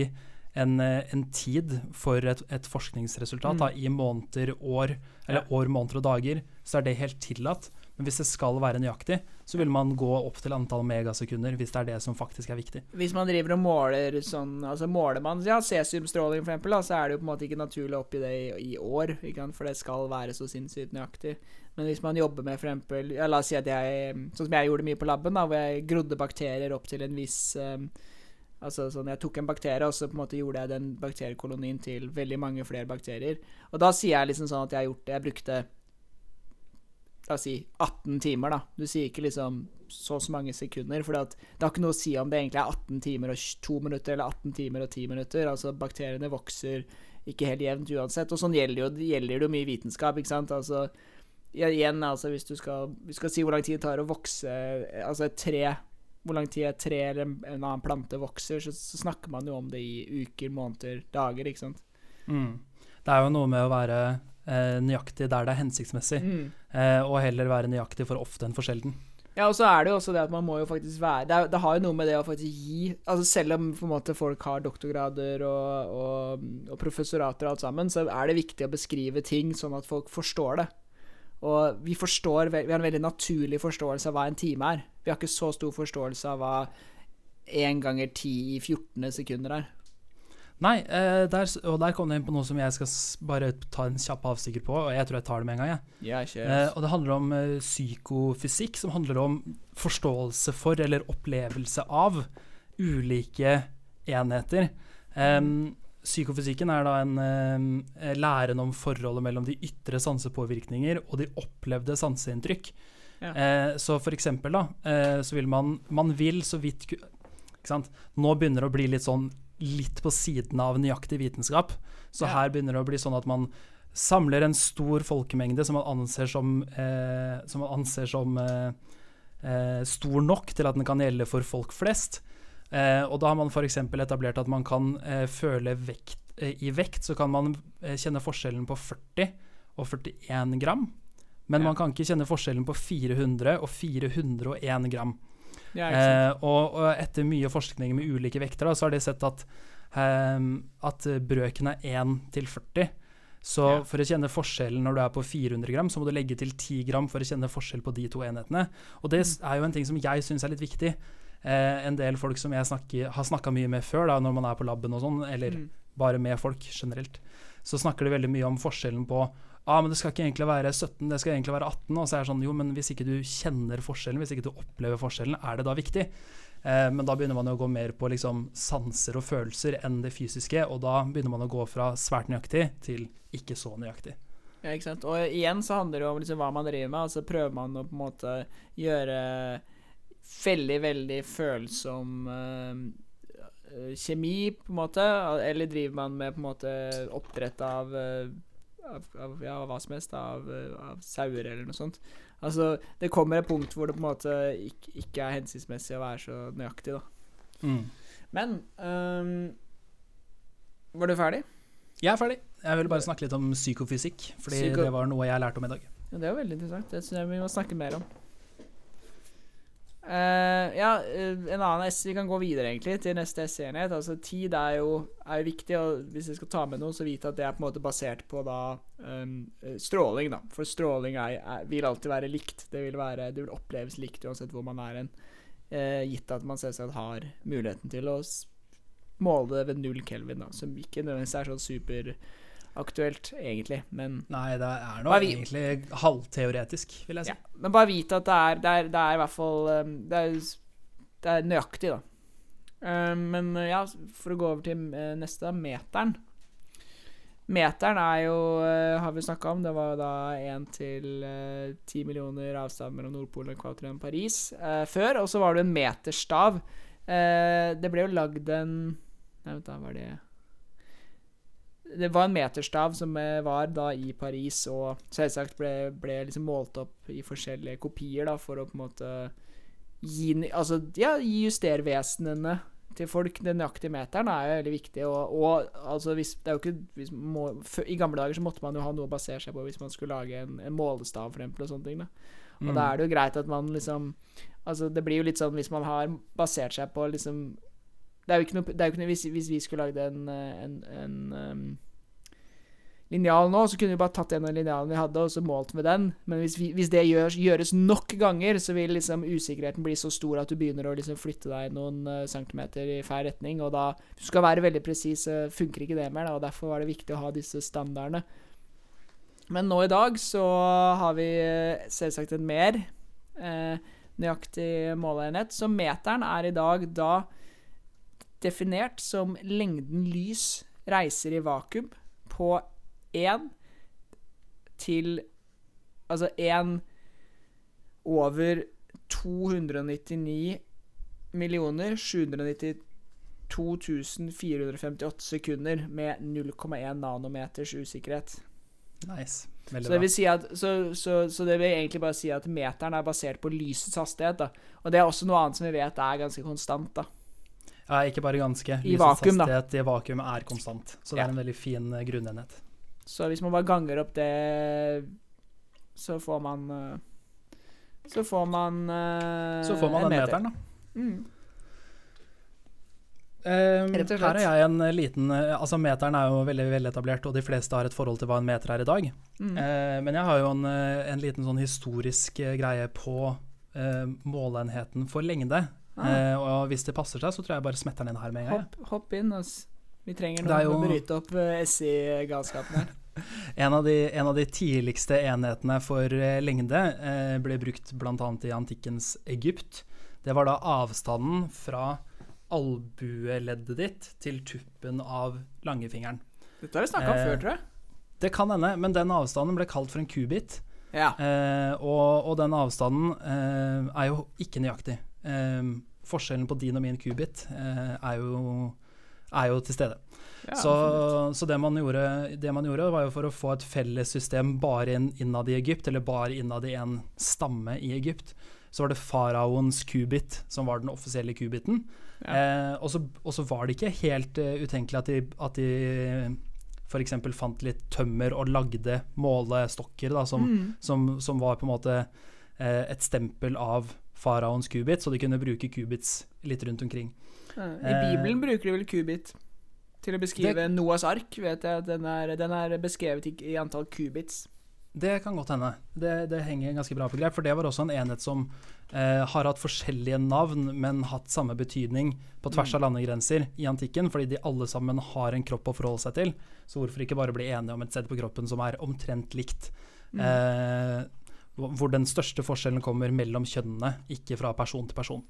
en, en, tid for et, et forskningsresultat mm. da, i måneder, år, eller ja. år, måneder og dager, så er det helt tillatt. Men hvis det skal være nøyaktig, så vil man gå opp til antall megasekunder hvis det er det som faktisk er viktig. Hvis man driver og måler sånn Altså måler man ja, cesiumstråling eksempel, så er det jo på en måte ikke naturlig å oppgi det i, i år, for det skal være så sinnssykt nøyaktig. Men hvis man jobber med eksempel ja, La oss si at jeg Sånn som jeg gjorde mye på laben, da, hvor jeg grodde bakterier opp til en viss um, Altså sånn, Jeg tok en bakterie, og så på en måte gjorde jeg den bakteriekolonien til veldig mange flere bakterier. Og da sier jeg liksom sånn at jeg gjort det Jeg brukte La oss si 18 timer, da. Du sier ikke liksom så og så mange sekunder. For det har ikke noe å si om det egentlig er 18 timer og 2 minutter eller 18 timer og 10 minutter. Altså Bakteriene vokser ikke helt jevnt uansett. Og sånn gjelder jo, gjelder jo mye vitenskap, ikke sant. Altså igjen, altså hvis du skal, vi skal si hvor lang tid det tar å vokse Altså et tre Hvor lang tid et tre eller en annen plante vokser, så, så, snakker man jo om det i uker, måneder, dager, ikke sant. Mm. Det er jo noe med å være eh, nøyaktig der det er hensiktsmessig, mm. eh, og heller være nøyaktig for ofte enn for sjelden. Ja, og så er det jo også det at man må jo faktisk være Det, er, det har jo noe med det å faktisk gi Altså Selv om måte folk har doktorgrader og, og, og professorater og alt sammen, så er det viktig å beskrive ting sånn at folk forstår det. Og vi forstår Vi har en veldig naturlig forståelse av hva en time er. Vi har ikke så stor forståelse av hva 1 ganger 10 i 14 sekunder er. Nei, eh, der, og der kom du inn på noe som jeg skal bare ta en kjapp avstikker på. Og jeg tror jeg tar det med en gang. Jeg. Ja, sure. eh, og det handler om eh, psykofysikk, som handler om forståelse for eller opplevelse av ulike enheter. Mm. Psykofysikken er da en eh, læren om forholdet mellom de ytre sansepåvirkninger og de opplevde sanseinntrykk. Yeah. Uh, så for eksempel, da, uh, så vil man Man vil så vidt Nå begynner det å bli litt sånn litt på siden av nøyaktig vitenskap. Så ja. her begynner det å bli sånn at man samler en stor folkemengde som man anser som, eh, som, man anser som eh, eh, stor nok til at den kan gjelde for folk flest. Eh, og da har man f.eks. etablert at man kan eh, føle vekt I vekt så kan man kjenne forskjellen på 40 og 41 gram. Men ja. man kan ikke kjenne forskjellen på 400 og 401 gram. Ja, eh, og, og, etter mye forskning med ulike vekter, da, så har de sett at, eh, at brøken er 1 til 40. Så ja. for å kjenne forskjellen når du er på 400 gram, så må du legge til 10 gram for å kjenne forskjell på de to enhetene. Og det mm. er jo en ting som jeg syns er litt viktig. Eh, en del folk som jeg snakker, har snakka mye med før, da, når man er på laben og sånn, eller mm. bare med folk generelt, så snakker de veldig mye om forskjellen på ah, men det skal ikke egentlig være 17, det skal egentlig være 18. Og så er det sånn, jo, men hvis ikke du kjenner forskjellen, hvis ikke du opplever forskjellen, er det da viktig? Eh, men da begynner man å gå mer på liksom, sanser og følelser enn det fysiske, og da begynner man å gå fra svært nøyaktig til ikke så nøyaktig. Ja, ikke sant. Og igjen så handler det om liksom hva man driver med. Altså prøver man å på en måte gjøre veldig, veldig følsom uh, kjemi, på en måte, eller driver man med på en måte oppdrett av uh, av, av ja, hva som helst, av, av, sauer eller noe sånt. Altså, det kommer et punkt hvor det på en måte ikke, ikke er hensiktsmessig å være så nøyaktig, da. Mm. Men um, Var du ferdig? Jeg er ferdig. Jeg ville bare snakke litt om psykofysikk, fordi Psyko det var noe jeg lærte om i dag. Ja, Det jo veldig interessant. Det syns jeg vi må snakke mer om. Uh, ja, uh, en annen S Vi kan gå videre egentlig til neste S-enhet. Altså Tid er jo, er jo viktig, og hvis jeg skal ta med noe, så vite at det er på en måte basert på da um, stråling. da For stråling er, er, vil alltid være likt. Det vil, være, det vil oppleves likt uansett hvor man er hen. Uh, gitt at man selvsagt har muligheten til å måle det ved null kelvin, da som ikke nødvendigvis er sånn super aktuelt, egentlig, men Nei, det er nå egentlig halvteoretisk, vil jeg si. Ja, men bare vite at det er, det er, det er i hvert fall um, det er, det er nøyaktig, da. Um, men uh, ja, for å gå over til neste, neste, meteren. Meteren er jo, uh, har vi snakka om, det var da 1 til 10 millioner avstand mellom Nordpolen, og Paris før. Og så var det en meterstav. det ble jo lagd en Nei, vent, da var det det var en meterstav som eh, var da i Paris, og selvsagt ble, ble liksom målt opp i forskjellige kopier da, for å på en måte gi, altså, ja, gi justervesenene til folk. Den nøyaktige meteren er jo veldig viktig. Og, og altså, hvis, det er jo ikke må, I gamle dager så måtte man jo ha noe å basere seg på hvis man skulle lage en, en målestav, for eksempel, og sånne ting. da. Og mm. da er det jo greit at man liksom Altså, det blir jo litt sånn hvis man har basert seg på liksom det er jo ikke noe, jo ikke noe hvis, hvis, vi skulle lagd en, en, en um, linjal nå, så kunne vi bare tatt en av linjalene vi hadde, og så målt med den. Men hvis, vi, hvis det gjøres, gjøres, nok ganger, så vil liksom usikkerheten bli så stor at du begynner å liksom flytte deg noen uh, centimeter i feil retning. Og da du skal være veldig presis, funker ikke det mer, da, og derfor var det viktig å ha disse standardene. Men nå i dag så har vi uh, selvsagt en mer eh, nøyaktig måleenhet. Så meteren er i dag da definert som lengden lys reiser i vakuum på 1 til Altså én over 299 millioner 792 458 sekunder med 0,1 nanometers usikkerhet. Nice. Så det, si at, så, så, så det vil egentlig bare si at meteren er basert på lysets hastighet. Da. Og det er også noe annet som vi vet er ganske konstant. da. Ja, ikke bare ganske. I vakuum, da. i vakuum er konstant. Så det ja. er en veldig fin uh, grunnenhet. Så hvis man bare ganger opp det, så får man uh, så får man uh, Så får man en den meter. meteren, da. Mm. Um, her er jeg en liten eh, Altså Meteren er jo veldig veletablert, og de fleste har et forhold til hva en meter er i dag. Mm. Uh, men jeg har jo en, eh, en liten sånn historisk eh, greie på uh, måleenheten for lengde. Ah. Eh, og hvis det passer seg, så tror jeg bare smetter den inn her med en gang. Hopp, hopp inn, ass. Vi trenger er noen å bryte opp uh, SI-galskapen her. En av, de, en av de tidligste enhetene for eh, lengde eh, ble brukt bl.a. i antikkens Egypt. Det var da avstanden fra albueleddet ditt til tuppen av langefingeren. Dette har vi snakka om Eh, før, tror jeg. Det kan hende, men den avstanden ble kalt for en kubit. Ja. Eh, og, og den avstanden eh, er jo ikke nøyaktig. Eh, forskjellen på din og min kubit eh, er, jo, er jo til stede. ja så så det, man gjorde, det man gjorde, var jo for å få et felles system bare inn, innad i Egypt, eller bare innad i en stamme i Egypt. Så var det faraoens kubit som var den offisielle kubiten. Ja. Eh, og, så, var det ikke helt uh, utenkelig at de, at de f.eks. fant litt tømmer og lagde målestokker da, som, Mm. som, som var på en måte eh, et stempel av faraoens kubit, så de kunne bruke kubits litt rundt omkring. Ja. I eh, Bibelen bruker de vel kubit til å beskrive Det- Noahs ark. Vet jeg den er, den er beskrevet i, i antall kubits. Det kan godt hende. Det, det henger ganske bra på greip, for det var også en enhet som eh, har hatt forskjellige navn, men hatt samme betydning på tvers av landegrenser i antikken, fordi de alle sammen har en kropp å forholde seg til. Så hvorfor ikke bare bli enige om et sted på kroppen som er omtrent likt? Mm. Eh, hvor den største forskjellen kommer mellom kjønnene, ikke fra person til person.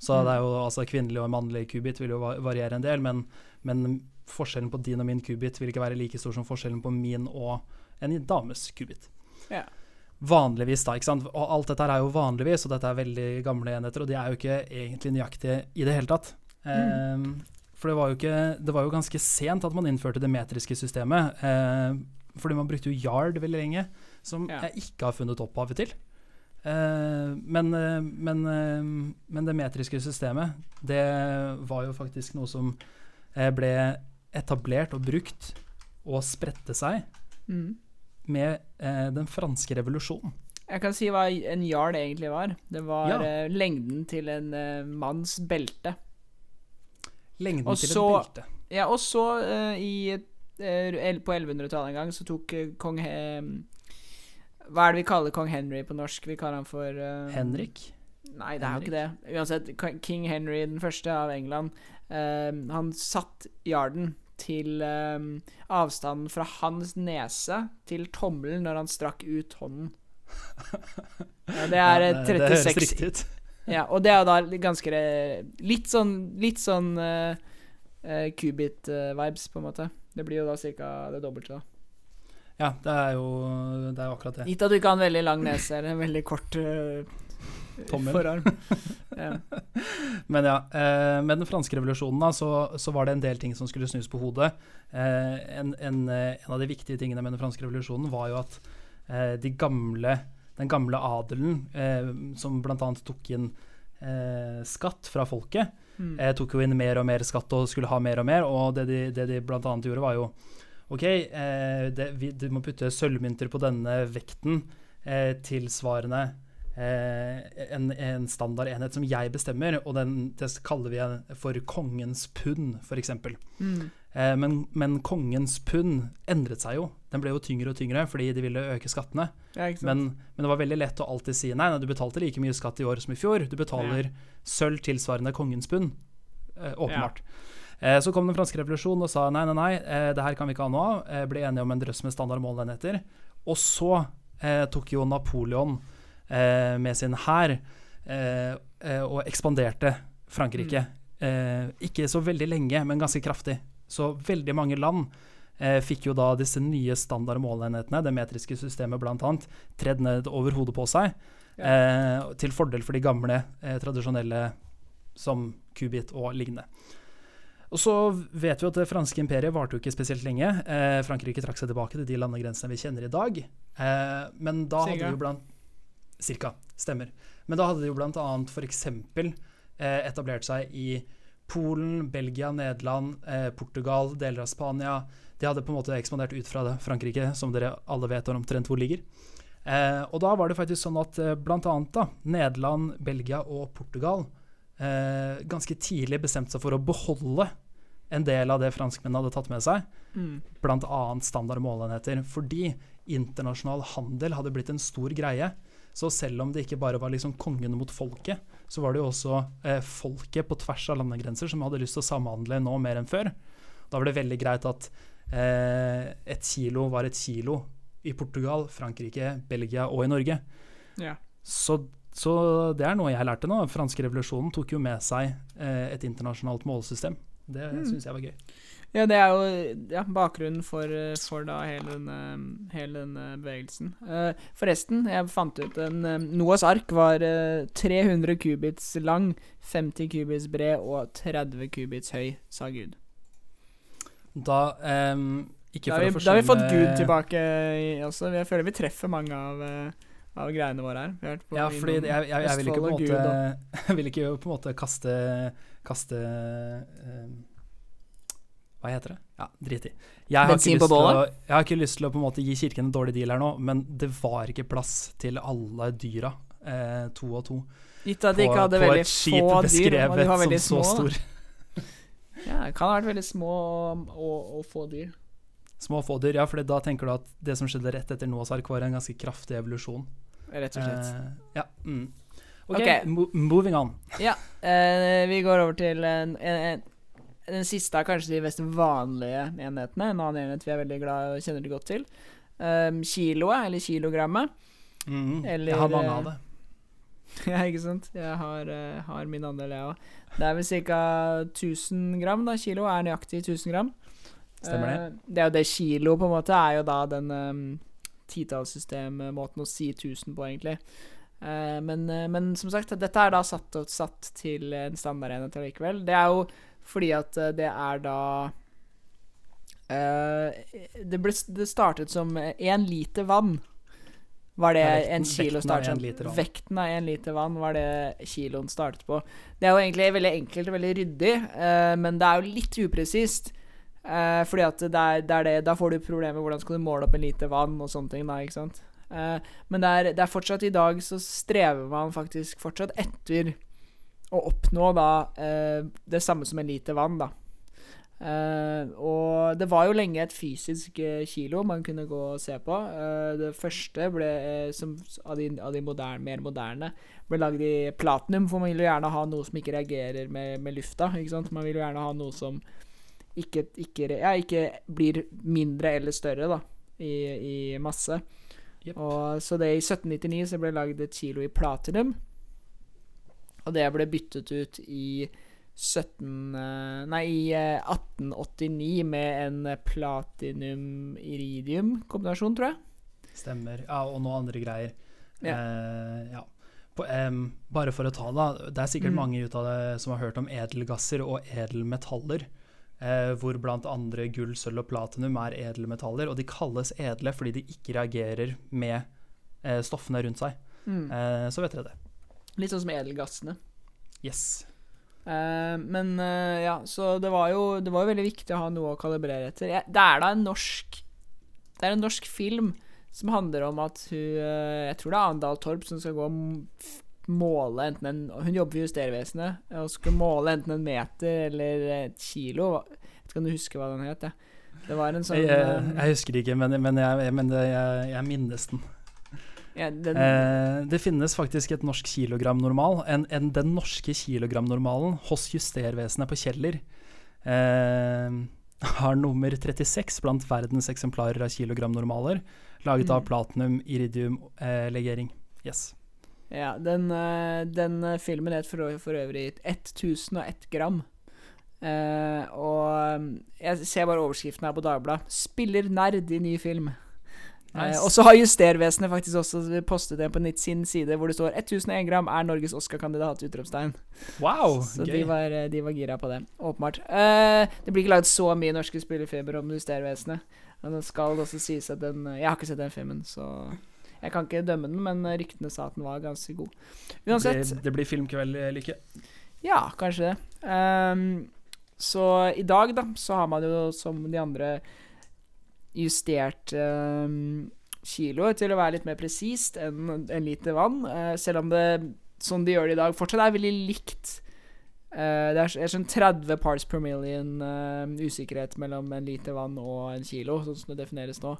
Så Mm. det er jo altså kvinnelig og mannlig kubit vil jo variere en del, men, men forskjellen på din og min kubit vil ikke være like stor som forskjellen på min og en dames kubit. Ja. Vanligvis, da. ikke sant? Og alt dette er jo vanligvis, og dette er veldig gamle enheter, og de er jo ikke egentlig nøyaktige i det hele tatt. Eh, for det var, jo ikke, det var jo ganske sent at man innførte det metriske systemet. Eh, fordi man brukte jo yard veldig lenge, som Ja. jeg ikke har funnet opphavet til. Eh, men, eh, men, eh, men det metriske systemet, det var jo faktisk noe som ble etablert og brukt og spredte seg Mm. med den franske revolusjonen. Jeg kan si hva en jarl egentlig var. Det var Ja. lengden til en manns belte. Lengden Og til så- et belte. Ja, og så i På 1100-tallet en gang så tok kong He Hva er det vi kaller kong Henry på norsk? Vi kaller han for uh, Henrik. Nei, det er jo ikke det. Uansett, king Henry den første av England, uh, han satt yarden til eh, avstanden fra hans nese til tommelen når han strakk ut hånden. Ja, det er eh, Ja, det, det høres riktig ut. Ja, og det er jo da ganske Litt sånn Litt sånn uh, Qubit-vibes, på en måte. Det blir jo da ca. det dobbelte. da Ja, det er jo, det er jo akkurat det. Gitt at du ikke har en veldig lang nese eller en veldig kort uh, forarm. ja. Men ja, eh, med den franske revolusjonen da, så, så var det en del ting som skulle snus på hodet. Eh, en, en, eh, en av de viktige tingene med den franske revolusjonen var jo at eh, de gamle, den gamle adelen, eh, som bl.a. tok inn eh, skatt fra folket, Mm. eh, tok jo inn mer og mer skatt og skulle ha mer og mer. Og det de, det de bl.a. gjorde, var jo OK, eh, det, vi, du må putte sølvmynter på denne vekten eh, tilsvarende eh, en, en standard enhet som jeg bestemmer, og den, det kaller vi for kongens pund, f.eks. Mm. Eh, men, men kongens pund endret seg jo. Den ble jo tyngre og tyngre fordi de ville øke skattene. Ja. Men, men det var veldig lett å alltid si nei, nei, du betalte like mye skatt i år som i fjor. Du betaler sølv tilsvarende kongens pund. Eh, åpenbart. Eh, så kom den franske revolusjonen og sa nei, nei, nei, eh, det her kan vi ikke ha noe av. Eh, ble enige om en drøss med standard målenheter. Og så eh, tok jo Napoleon eh, med sin hær eh, eh, og ekspanderte Frankrike. Mm. ikke så veldig lenge, men ganske kraftig. Så veldig mange land eh, fikk jo da disse nye standard måleenhetene, det metriske systemet bl.a., tredd ned over hodet på seg, Ja. til fordel for de gamle, eh, tradisjonelle som kubit og lignende. Og så vet vi at det franske imperiet varte jo ikke spesielt lenge. Eh, Frankrike trakk seg tilbake til de landegrensene vi kjenner i dag. Eh, men da hadde de jo blant Cirka. Stemmer. Men da hadde de jo blant annet f.eks. Eh, etablert seg i Polen, Belgia, Nederland, eh, Portugal, deler av Spania. De hadde på en måte ekspandert ut fra det Frankrike, som dere alle vet omtrent hvor ligger. Eh, og da var det faktisk sånn at eh, bl.a. Nederland, Belgia og Portugal eh, ganske tidlig bestemte seg for å beholde en del av det franskmennene hadde tatt med seg, mm. bl.a. standard målenheter. Fordi internasjonal handel hadde blitt en stor greie. Så selv om det ikke bare var liksom kongene mot folket, så var det jo også eh, folket på tvers av landegrenser som hadde lyst til å samhandle nå mer enn før. Da var det veldig greit at eh, et kilo var et kilo i Portugal, Frankrike, Belgia og i Norge. Ja. Så, så, det er noe jeg lærte nå. Franske revolusjonen tok jo med seg eh, et internasjonalt målesystem. Det mm. syns jeg var gøy. Ja, det er jo ja, bakgrunnen for, for da hele denne, hele denne bevegelsen. Uh, forresten, jeg fant ut en um, Noahs ark var uh, 300 kubits lang, 50 kubits bred og 30 kubits høy, sa Gud. Da um, ikke da, vi, da har vi fått Gud tilbake også. Jeg føler vi treffer mange av uh, av greiene våre her. ja, fordi jeg, jeg, jeg, vil ikke på en måte Jeg vil ikke på en måte kaste, kaste uh, hva heter det? Ja, drit i. Jeg Bensin på bålet? Jeg har ikke lyst til å på en måte gi kirken en dårlig deal her nå, men det var ikke plass til alle dyra, eh, to og to. Gitt at de ikke hadde veldig få dyr, og de var veldig små. Stor. ja, det kan ha vært veldig små og, og få dyr. Små og få dyr, ja, for da tenker du at det som skjedde rett etter Noahs ark, var en ganske kraftig evolusjon. Rett og slett. Eh, ja. Mm. OK, okay. moving on. Ja, eh, vi går over til en, en, en den siste er kanskje de mest vanlige enhetene. En annen enhet vi er veldig glad og kjenner det godt til. Um, kiloet, eller kilogrammet. Mm, eller, jeg har mange av det. ja, ikke sant. Jeg har, uh, har min andel, jeg òg. Det er vel ca. 1000 gram. da, Kilo er nøyaktig 1000 gram. Stemmer det. Uh, det er jo det kilo, på en måte, er jo da den um, titallssystem-måten å si 1000 på, egentlig. Uh, men, uh, men, som sagt, dette er da satt, satt til en standardenhet allikevel. Det er jo fordi at eh, det er da det, ble, det startet som én liter vann. Var det ja, en kilo startet som? Vekten av én liter vann var det kiloen startet på. Det er jo egentlig veldig enkelt og veldig ryddig, uh, men det er jo litt upresist. Uh, fordi at det er, det er det, Da får du problemer med hvordan skal du måle opp en liter vann og sånne ting. da, ikke sant? Uh, men det er, det er, fortsatt i dag så strever man faktisk fortsatt etter å oppnå da eh, det samme som en liter vann, da. Eh, og det var jo lenge et fysisk eh, kilo man kunne gå og se på. Eh, det første ble, eh, som, av de, av de moderne, mer moderne ble lagd i platinum, for man vil jo gjerne ha noe som ikke reagerer med, med lufta. Ikke sant? Man vil jo gjerne ha noe som ikke, ikke, ja, ikke blir mindre eller større da, i, i masse. Yep. Og, så det i 1799 så ble lagd et kilo i platinum. Og det ble byttet ut i 17 eh, Nei, i 1889 eh, med en platinum-iridium-kombinasjon, tror jeg. Stemmer. Ja, og noen andre greier. Ja. Eh, ja. På, um, bare for å ta det, det er sikkert mm. mange ut av det som har hørt om edelgasser og edelmetaller. Eh, hvor andre gull, sølv og platinum er edelmetaller. Og de kalles edle fordi de ikke reagerer med eh, stoffene rundt seg. Mm. Eh, så vet dere det. Litt sånn som edelgassene. Yes. Uh, men uh, ja, så det var, jo, det var jo veldig viktig å ha noe å kalibrere etter. Jeg, det er da en norsk Det er en norsk film som handler om at hun uh, Jeg tror det er Andal Torp som skal gå måle enten en Hun jobber i Justervesenet og skulle måle enten en meter eller et kilo. Jeg Kan du huske hva den het? Det var en sånn Jeg, jeg husker ikke, men, men, jeg, men jeg, jeg minnes den. Ja, den... eh, det finnes faktisk et norsk kilogramnormal. En, en, den norske kilogramnormalen hos Justervesenet på Kjeller eh, har nummer 36 blant verdens eksemplarer av kilogramnormaler, laget mm. av platinum iridium eh. Yes. Ja, den, eh, den filmen het for, for, øvrig 1001 gram. Uh, og jeg ser bare overskriften her på Dagbladet. 'Spiller nerd i ny film'. Nice. Uh, og så har Justervesenet faktisk også postet det på Nitt sin side, hvor det står 1001 gram er Norges Oscar-kandidat! utropstegn. Wow, så de var, eh, de var gira på det. Åpenbart. Uh, det blir ikke lagd så mye norske spillefeber om Justervesenet. Men det skal også sies at den Jeg har ikke sett den filmen, så jeg kan ikke dømme den, men ryktene sa at den var ganske god. Uansett Det, det blir filmkveld, Lykke? Ja, kanskje det. Um, så i dag, da, så har man jo som de andre justert um, kiloet til å være litt mer presist enn en liter vann. Uh, selv om det, som de gjør det i dag, fortsatt er veldig likt. Uh, det er, er, sånn 30 parts per million uh, usikkerhet mellom en liter vann og en kilo, sånn som det defineres nå.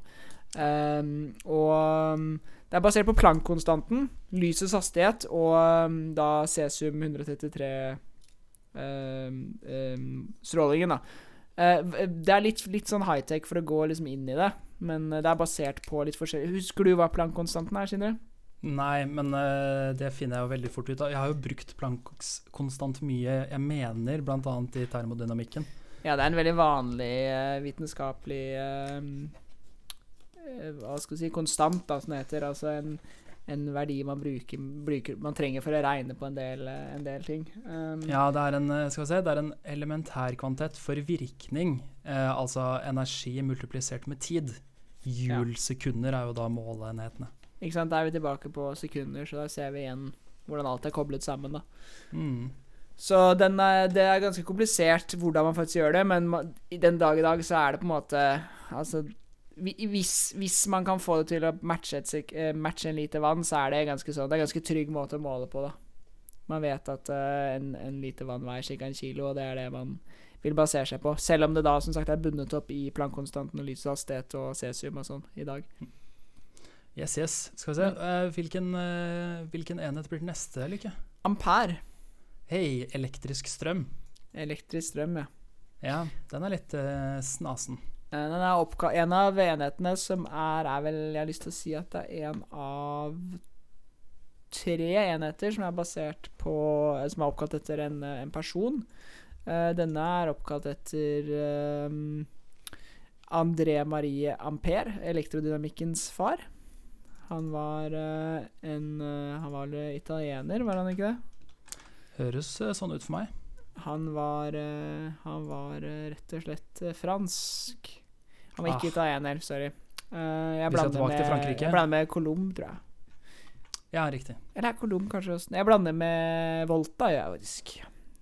Um, og det er basert på Planck-konstanten, lysets hastighet, og um, da cesium 133 strålingen, da. det er litt, litt sånn high-tech for å gå liksom inn i det. Men eh, det er basert på litt forskjellig Husker du hva Planck-konstanten er, Sindre? Nei, men uh, det finner jeg jo veldig fort ut av. Jeg har jo brukt Plancks konstant mye, jeg mener bl.a. i termodynamikken. Ja, det er en veldig vanlig uh, vitenskapelig uh, Hva skal vi si konstant, da, som det heter. Altså en, en verdi man bruker, bruker, Man trenger for å regne på en del, en del ting. Um, ja, det er en, skal vi se, det er en elementærkvantitet for virkning. altså energi multiplisert med tid. Hjulsekunder er jo da måleenhetene. Ikke sant. Da er vi tilbake på sekunder, så da ser vi igjen hvordan alt er koblet sammen, da. Mm. Så er, det er ganske komplisert hvordan man faktisk gjør det, men i den dag i dag så er det på en måte Altså hvis, hvis man kan få det til å matche, et, eh, matche, en liter vann, så er det ganske sånn Det er en ganske trygg måte å måle på, da. Man vet at uh, en, en, liter vann veier ca. en kilo, og det er det man vil basere seg på. Selv om det da som sagt er bundet opp i plankonstanten og lysets hastighet og cesium og sånn i dag. Yes, yes. Skal vi se. Uh, hvilken, uh, hvilken, enhet blir den neste, Lykke? Ampere. Hei, elektrisk strøm. Elektrisk strøm, ja. Ja, den er litt snasen. Den er en av enhetene som er, er vel Jeg har lyst til å si at det er en av tre enheter som er basert på Som er oppkalt etter en, en person. Uh, denne er oppkalt etter um, André Marie Ampere, elektrodynamikkens far. Han var uh, en uh, Han var italiener, var han ikke det? Høres sånn ut for meg. Han var Han var rett og slett fransk. Han var ikke ah. italiener, sorry. jeg blander med, jeg blander med Colomb, tror jeg. Ja, riktig. Eller Colomb kanskje også. Jeg blander med Volta, ja, faktisk.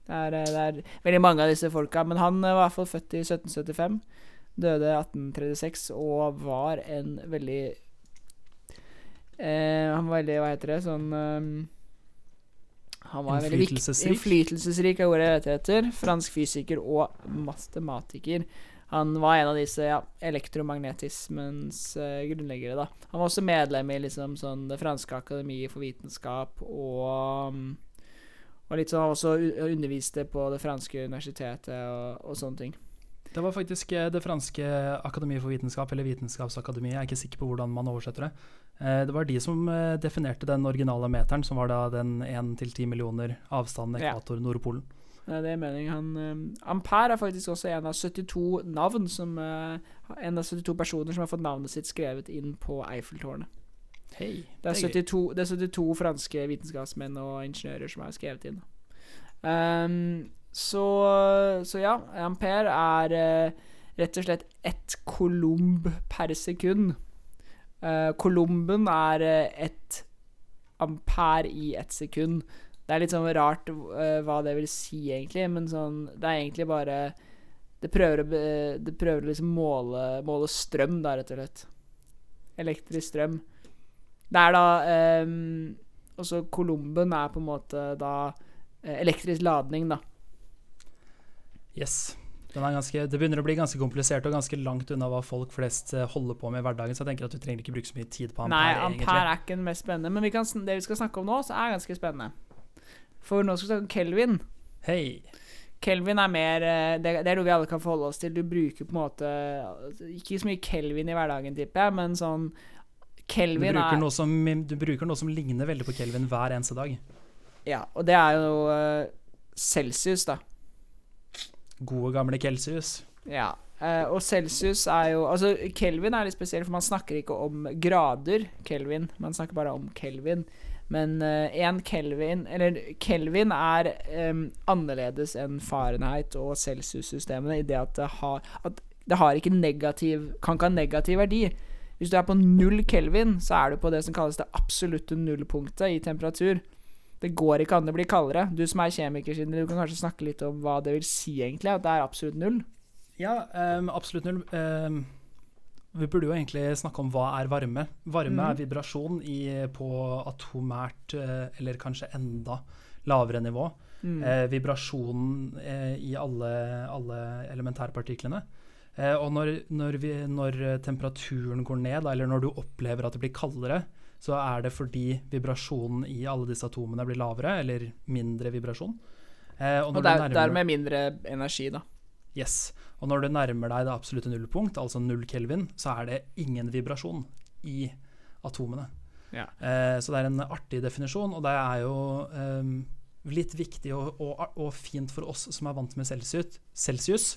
Det er, eh, det er, veldig mange av disse folka. Men han var i hvert fall født i 1775. Døde 1836 og var en veldig eh, Han var veldig Hva heter det? Sånn um, Han var Innflytelsesrik? Innflytelsesrik er ordet det etter. Fransk fysiker og matematiker. Han var en av disse ja, elektromagnetismens uh, grunnleggere. da Han var også medlem i liksom, sånn, Det franske akademiet for vitenskap og um, og litt sånn også underviste på det franske universitetet og, og sånne ting. Det var faktisk eh, det franske akademiet for vitenskap, eller Vitenskapsakademiet, jeg er ikke sikker på hvordan man oversetter det. Eh, det var de som definerte den originale meteren, som var da den 1-10 millioner avstanden ekvator ja. Det er meningen. Han, Ampere er faktisk også en av 72 navn som, En av 72 personer som har fått navnet sitt skrevet inn på Eiffeltårnet. Hey, det, er 72, det er 72 franske vitenskapsmenn og ingeniører som har skrevet inn. Um, så, så, ja, ampere er uh, rett og slett ett kolumb per sekund. Uh, kolumben er uh, ett ampere i ett sekund. Det er litt sånn rart hva det vil si, egentlig, men sånn Det er egentlig bare Det prøver, det prøver å liksom måle, måle strøm, da, rett og slett. Elektrisk strøm. Det er da um, Også Kolumben er på en måte da uh, elektrisk ladning, da. Yes. Ganske, det begynner å bli ganske komplisert og ganske langt unna hva folk flest eh, holder på med i hverdagen. Så jeg tenker at du trenger ikke bruke så mye tid på ampere. Nei, ampere egentlig. er ikke den mest spennende. Men vi kan, det vi skal snakke om nå, så er ganske spennende. For nå skal vi snakke om Kelvin. Hei. Kelvin er mer eh, det, det, er noe vi alle kan forholde oss til. Du bruker på en måte Ikke så mye Kelvin i hverdagen, tipper jeg, men sånn Kelvin du bruker, noe som, du bruker noe som ligner veldig på Kelvin hver eneste dag. Ja, og det er jo uh, Celsius, da. Gode, gamle Celsius. Ja. Uh, og Celsius er jo Altså, Kelvin er litt spesiell, for man snakker ikke om grader Kelvin. Man snakker bare om Kelvin. Men én uh, Kelvin Eller Kelvin er um, annerledes enn Fahrenheit og Celsius-systemene i det at det har, at det har ikke negativ Kan ikke ha negativ verdi. Hvis du er på null kelvin, så er du på det som kalles det absolutte nullpunktet i temperatur. Det går ikke an å bli kaldere. Du som er kjemiker, du kan kanskje snakke litt om hva det vil si egentlig, at det er absolutt null? Ja, um, absolutt null. Um, vi burde jo egentlig snakke om hva er varme. Varme mm. er vibrasjon i, på atomært, eh, eller kanskje enda lavere nivå. Mm. Eh, vibrasjonen eh, i alle, alle elementærpartiklene. Eh, og når, når, vi, når, temperaturen går ned, eller når du opplever at det blir kaldere, så er det fordi vibrasjonen i alle disse atomene blir lavere, eller mindre vibrasjon. Eh, og, og der, dermed mindre energi, da. Yes. Og når du nærmer deg det absolutte nullpunkt, altså null kelvin, så er det ingen vibrasjon i atomene. Ja. Eh, så det er en artig definisjon, og det er jo eh, litt viktig og, og, og, fint for oss som er vant med Celsius, Celsius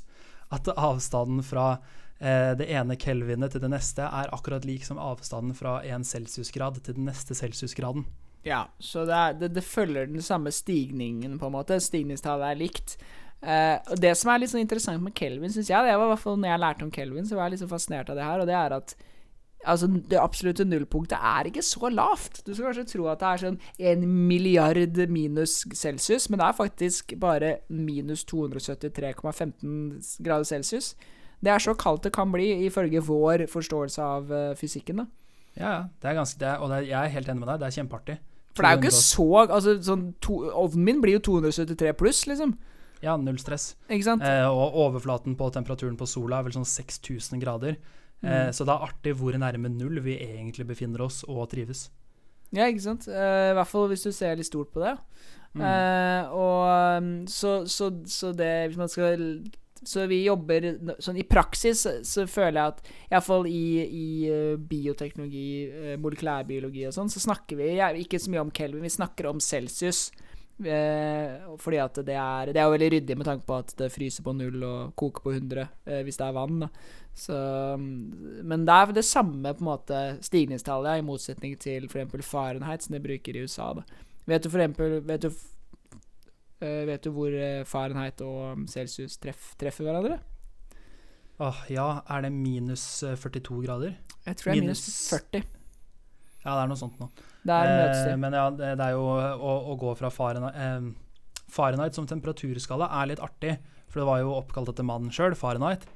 at avstanden fra eh, det ene kelvinet til det neste er akkurat lik som avstanden fra en celsiusgrad til den neste celsiusgraden. Ja, så det, er, det, det, følger den samme stigningen, på en måte. Stigningstallet er likt. Uh, og Det som er litt sånn interessant med Kelvin, syns jeg, det var i hvert fall når jeg lærte om Kelvin, så var jeg så fascinert av det her, og det er at altså, det absolutte nullpunktet er ikke så lavt. Du skal kanskje tro at det er sånn en milliard minus celsius, men det er faktisk bare minus 273,15 grader celsius. Det er så kaldt det kan bli, ifølge vår forståelse av uh, fysikken. da. Ja, det er ganske det, og det, jeg er helt enig med deg. Det er kjempeartig. For det er jo ikke så altså, sånn, to, Ovnen min blir jo 273 pluss, liksom. Ja, null stress. Eh, og overflaten på temperaturen på sola er vel sånn 6000 grader. Eh, mm. Så det er artig hvor nærme null vi egentlig befinner oss og trives. Ja, ikke sant. Eh, I hvert fall hvis du ser litt stort på det. Mm. Uh, og um, så, så, så, det Hvis man skal Så vi jobber sånn i praksis, så føler jeg at iallfall i, i bioteknologi, molekylærbiologi og sånn, så snakker vi ikke så mye om Kelvin, vi snakker om Celsius. Eh, fordi at det er Det er jo veldig ryddig med tanke på at det fryser på null og koker på 100 eh, hvis det er vann. Så, mm, men det er det samme på en måte stigningstallet, i motsetning til f.eks. Fahrenheit, som de bruker i USA. Da. Vet du for eksempel vet du, uh, vet du hvor eh, Fahrenheit og Celsius treff, treffer hverandre? Åh, ja. Er det minus 42 eh, grader? Jeg tror det er minus, minus 40. Ja, det er noe sånt nå. Det er de. Eh, men ja, det, det, er jo å, å gå fra Fahrenheit, eh, Fahrenheit som temperaturskala er litt artig, for det var jo oppkalt etter mannen sjøl, Fahrenheit,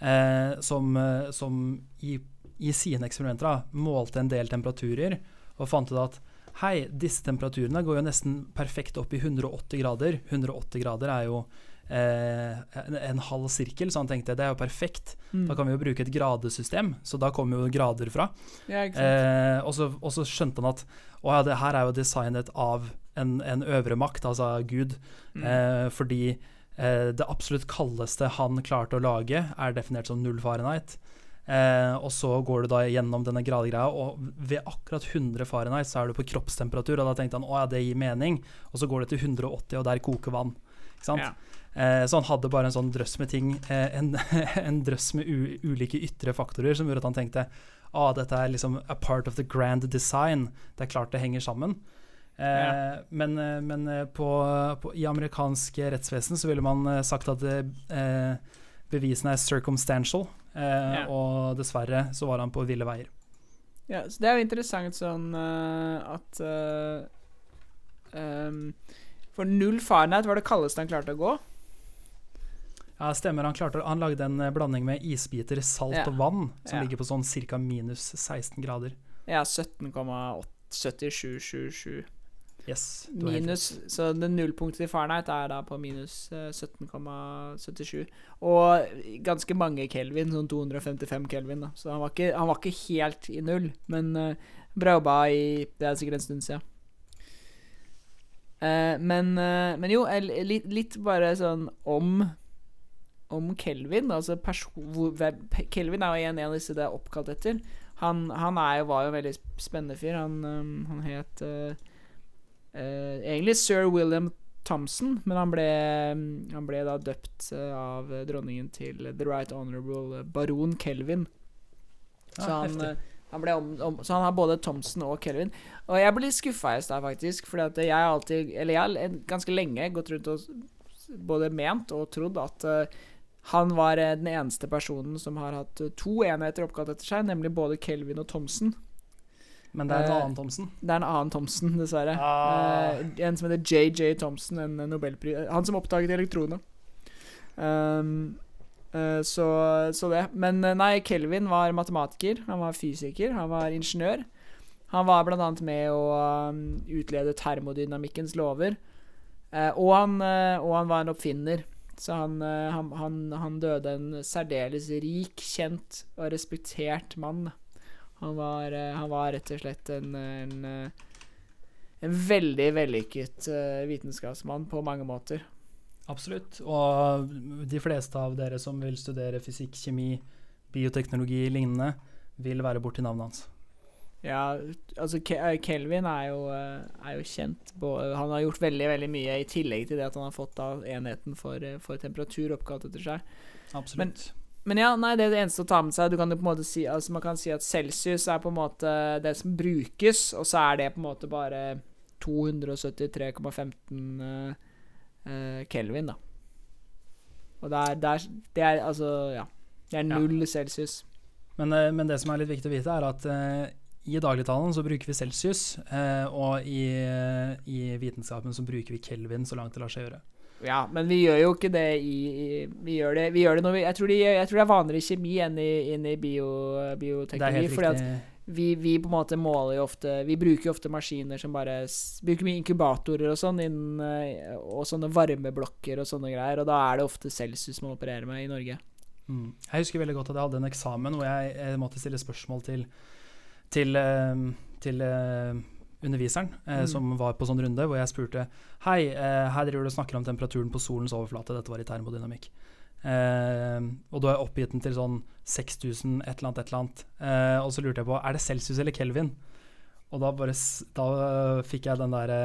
eh, som, eh, som i, i, sine eksperimenter da, målte en del temperaturer og fant ut at hei, disse temperaturene går jo nesten perfekt opp i 180 grader. 180 grader er jo en, en, halv sirkel, så han tenkte det er jo perfekt. Mm. Da kan vi jo bruke et gradesystem, så da kommer jo grader fra. Ja, eh, og, så, og, så, skjønte han at å ja, det her er jo designet av en, en øvre makt, altså Gud, mm. eh, fordi eh, det absolutt kaldeste han klarte å lage, er definert som null Fahrenheit. Eh, og så går du da gjennom denne gradegreia, og ved akkurat 100 Fahrenheit så er du på kroppstemperatur. Og da tenkte han å ja, det gir mening. Og så går det til 180, og der koker vann. Ikke sant? Ja. Eh, så han hadde bare en sånn drøss med ting, eh, en, en, drøss med ulike ytre faktorer som gjorde at han tenkte ah, dette er liksom a part of the grand design. Det er klart det henger sammen. Eh, ja. Men, eh, men eh, på, på, i amerikansk rettsvesen så ville man eh, sagt at bevisene er circumstantial, ja. og dessverre så var han på ville veier. Ja, så Det er jo interessant sånn at um, For null Fahrenheit var det kaldeste han klarte å gå. Ja, stemmer. Han, klarte, han lagde en eh, blanding med isbiter, salt ja. og vann, som ja. ligger på sånn ca. minus 16 grader. Ja, 17,7777. Yes, minus, så det nullpunktet i Fahrenheit er da på minus 17,77. Eh, og ganske mange kelvin, sånn 255 kelvin. da Så han var ikke, han var ikke helt i null, men uh, bra jobba i Det er sikkert en stund siden. Uh, men, uh, men jo, litt, litt bare sånn om om Kelvin. Altså hvor, Kelvin er jo en, av disse det er oppkalt etter. Han, han jo, var jo en veldig spennende fyr. Han, um, han het uh, uh, egentlig sir William Thompson, men han ble, han ble da døpt uh, av dronningen til The Right Honorable Baron Kelvin. Så han, han, ble om, om, så han har både Thompson og Kelvin. Og jeg ble litt skuffa i stad, faktisk. Fordi jeg har alltid, eller jeg har ganske lenge gått rundt og både ment og trodd at uh, han var eh, den eneste personen som har hatt eh, to enheter oppkalt etter seg, nemlig både Kelvin og Thomsen. Men det er en annen Thomsen? Det er en annen Thomsen, dessverre. Ah. en som heter JJ Thomsen, en nobelpris Han som oppdaget elektronene. Um, så, så, det. Men nei, Kelvin var matematiker, han var fysiker, han var ingeniør. Han var bl.a. med å um, utlede termodynamikkens lover. Og, han, og, han, var en oppfinner. Så han, han, han, han, døde en særdeles rik, kjent og respektert mann. Han var, han var rett og slett en, en, en veldig vellykket vitenskapsmann på mange måter. Absolutt. Og de fleste av dere som vil studere fysikk, kjemi, bioteknologi lignende, vil være borti navnet hans. Ja, altså eh, Kelvin er jo, eh, er jo kjent Han har gjort veldig veldig mye i tillegg til det at han har fått da enheten for, eh, for temperatur oppkalt etter seg. Absolutt. Men, men, ja, nei, det er det eneste å ta med seg. Du kan jo på en måte si altså Man kan si at celsius er på en måte det som brukes, og så er det på en måte bare 273,15 uh, uh, Kelvin, da. Og det er, det er, det er altså Ja. Det er null ja. celsius. Men, men, det som er litt viktig å vite, er at i dagligtalen så bruker vi celsius, og i, i, vitenskapen så bruker vi kelvin så langt det lar seg gjøre. Ja, men vi gjør jo ikke det i, i Vi gjør det, vi gjør det når vi jeg tror, de, jeg tror, det er vanligere i kjemi enn i, enn i bio, bioteknologi. Fordi at vi, vi, på en måte måler jo ofte Vi bruker jo ofte maskiner som bare Bruker mye inkubatorer og sånn, eh, og sånne varmeblokker og sånne greier, og da er det ofte celsius man opererer med i Norge. Mm. Jeg husker veldig godt at jeg hadde en eksamen hvor jeg, jeg måtte stille spørsmål til, til, eh, til uh, underviseren, eh, mm. som var på sånn runde, hvor jeg spurte Hei, eh, her driver du og snakker om temperaturen på solens overflate, dette var i termodynamikk. Eh, og da har jeg oppgitt den til sånn 6000 et eller annet, et eller annet. Uh, og så lurte jeg på er det Celsius eller Kelvin. Og da, bare, da fikk jeg den derre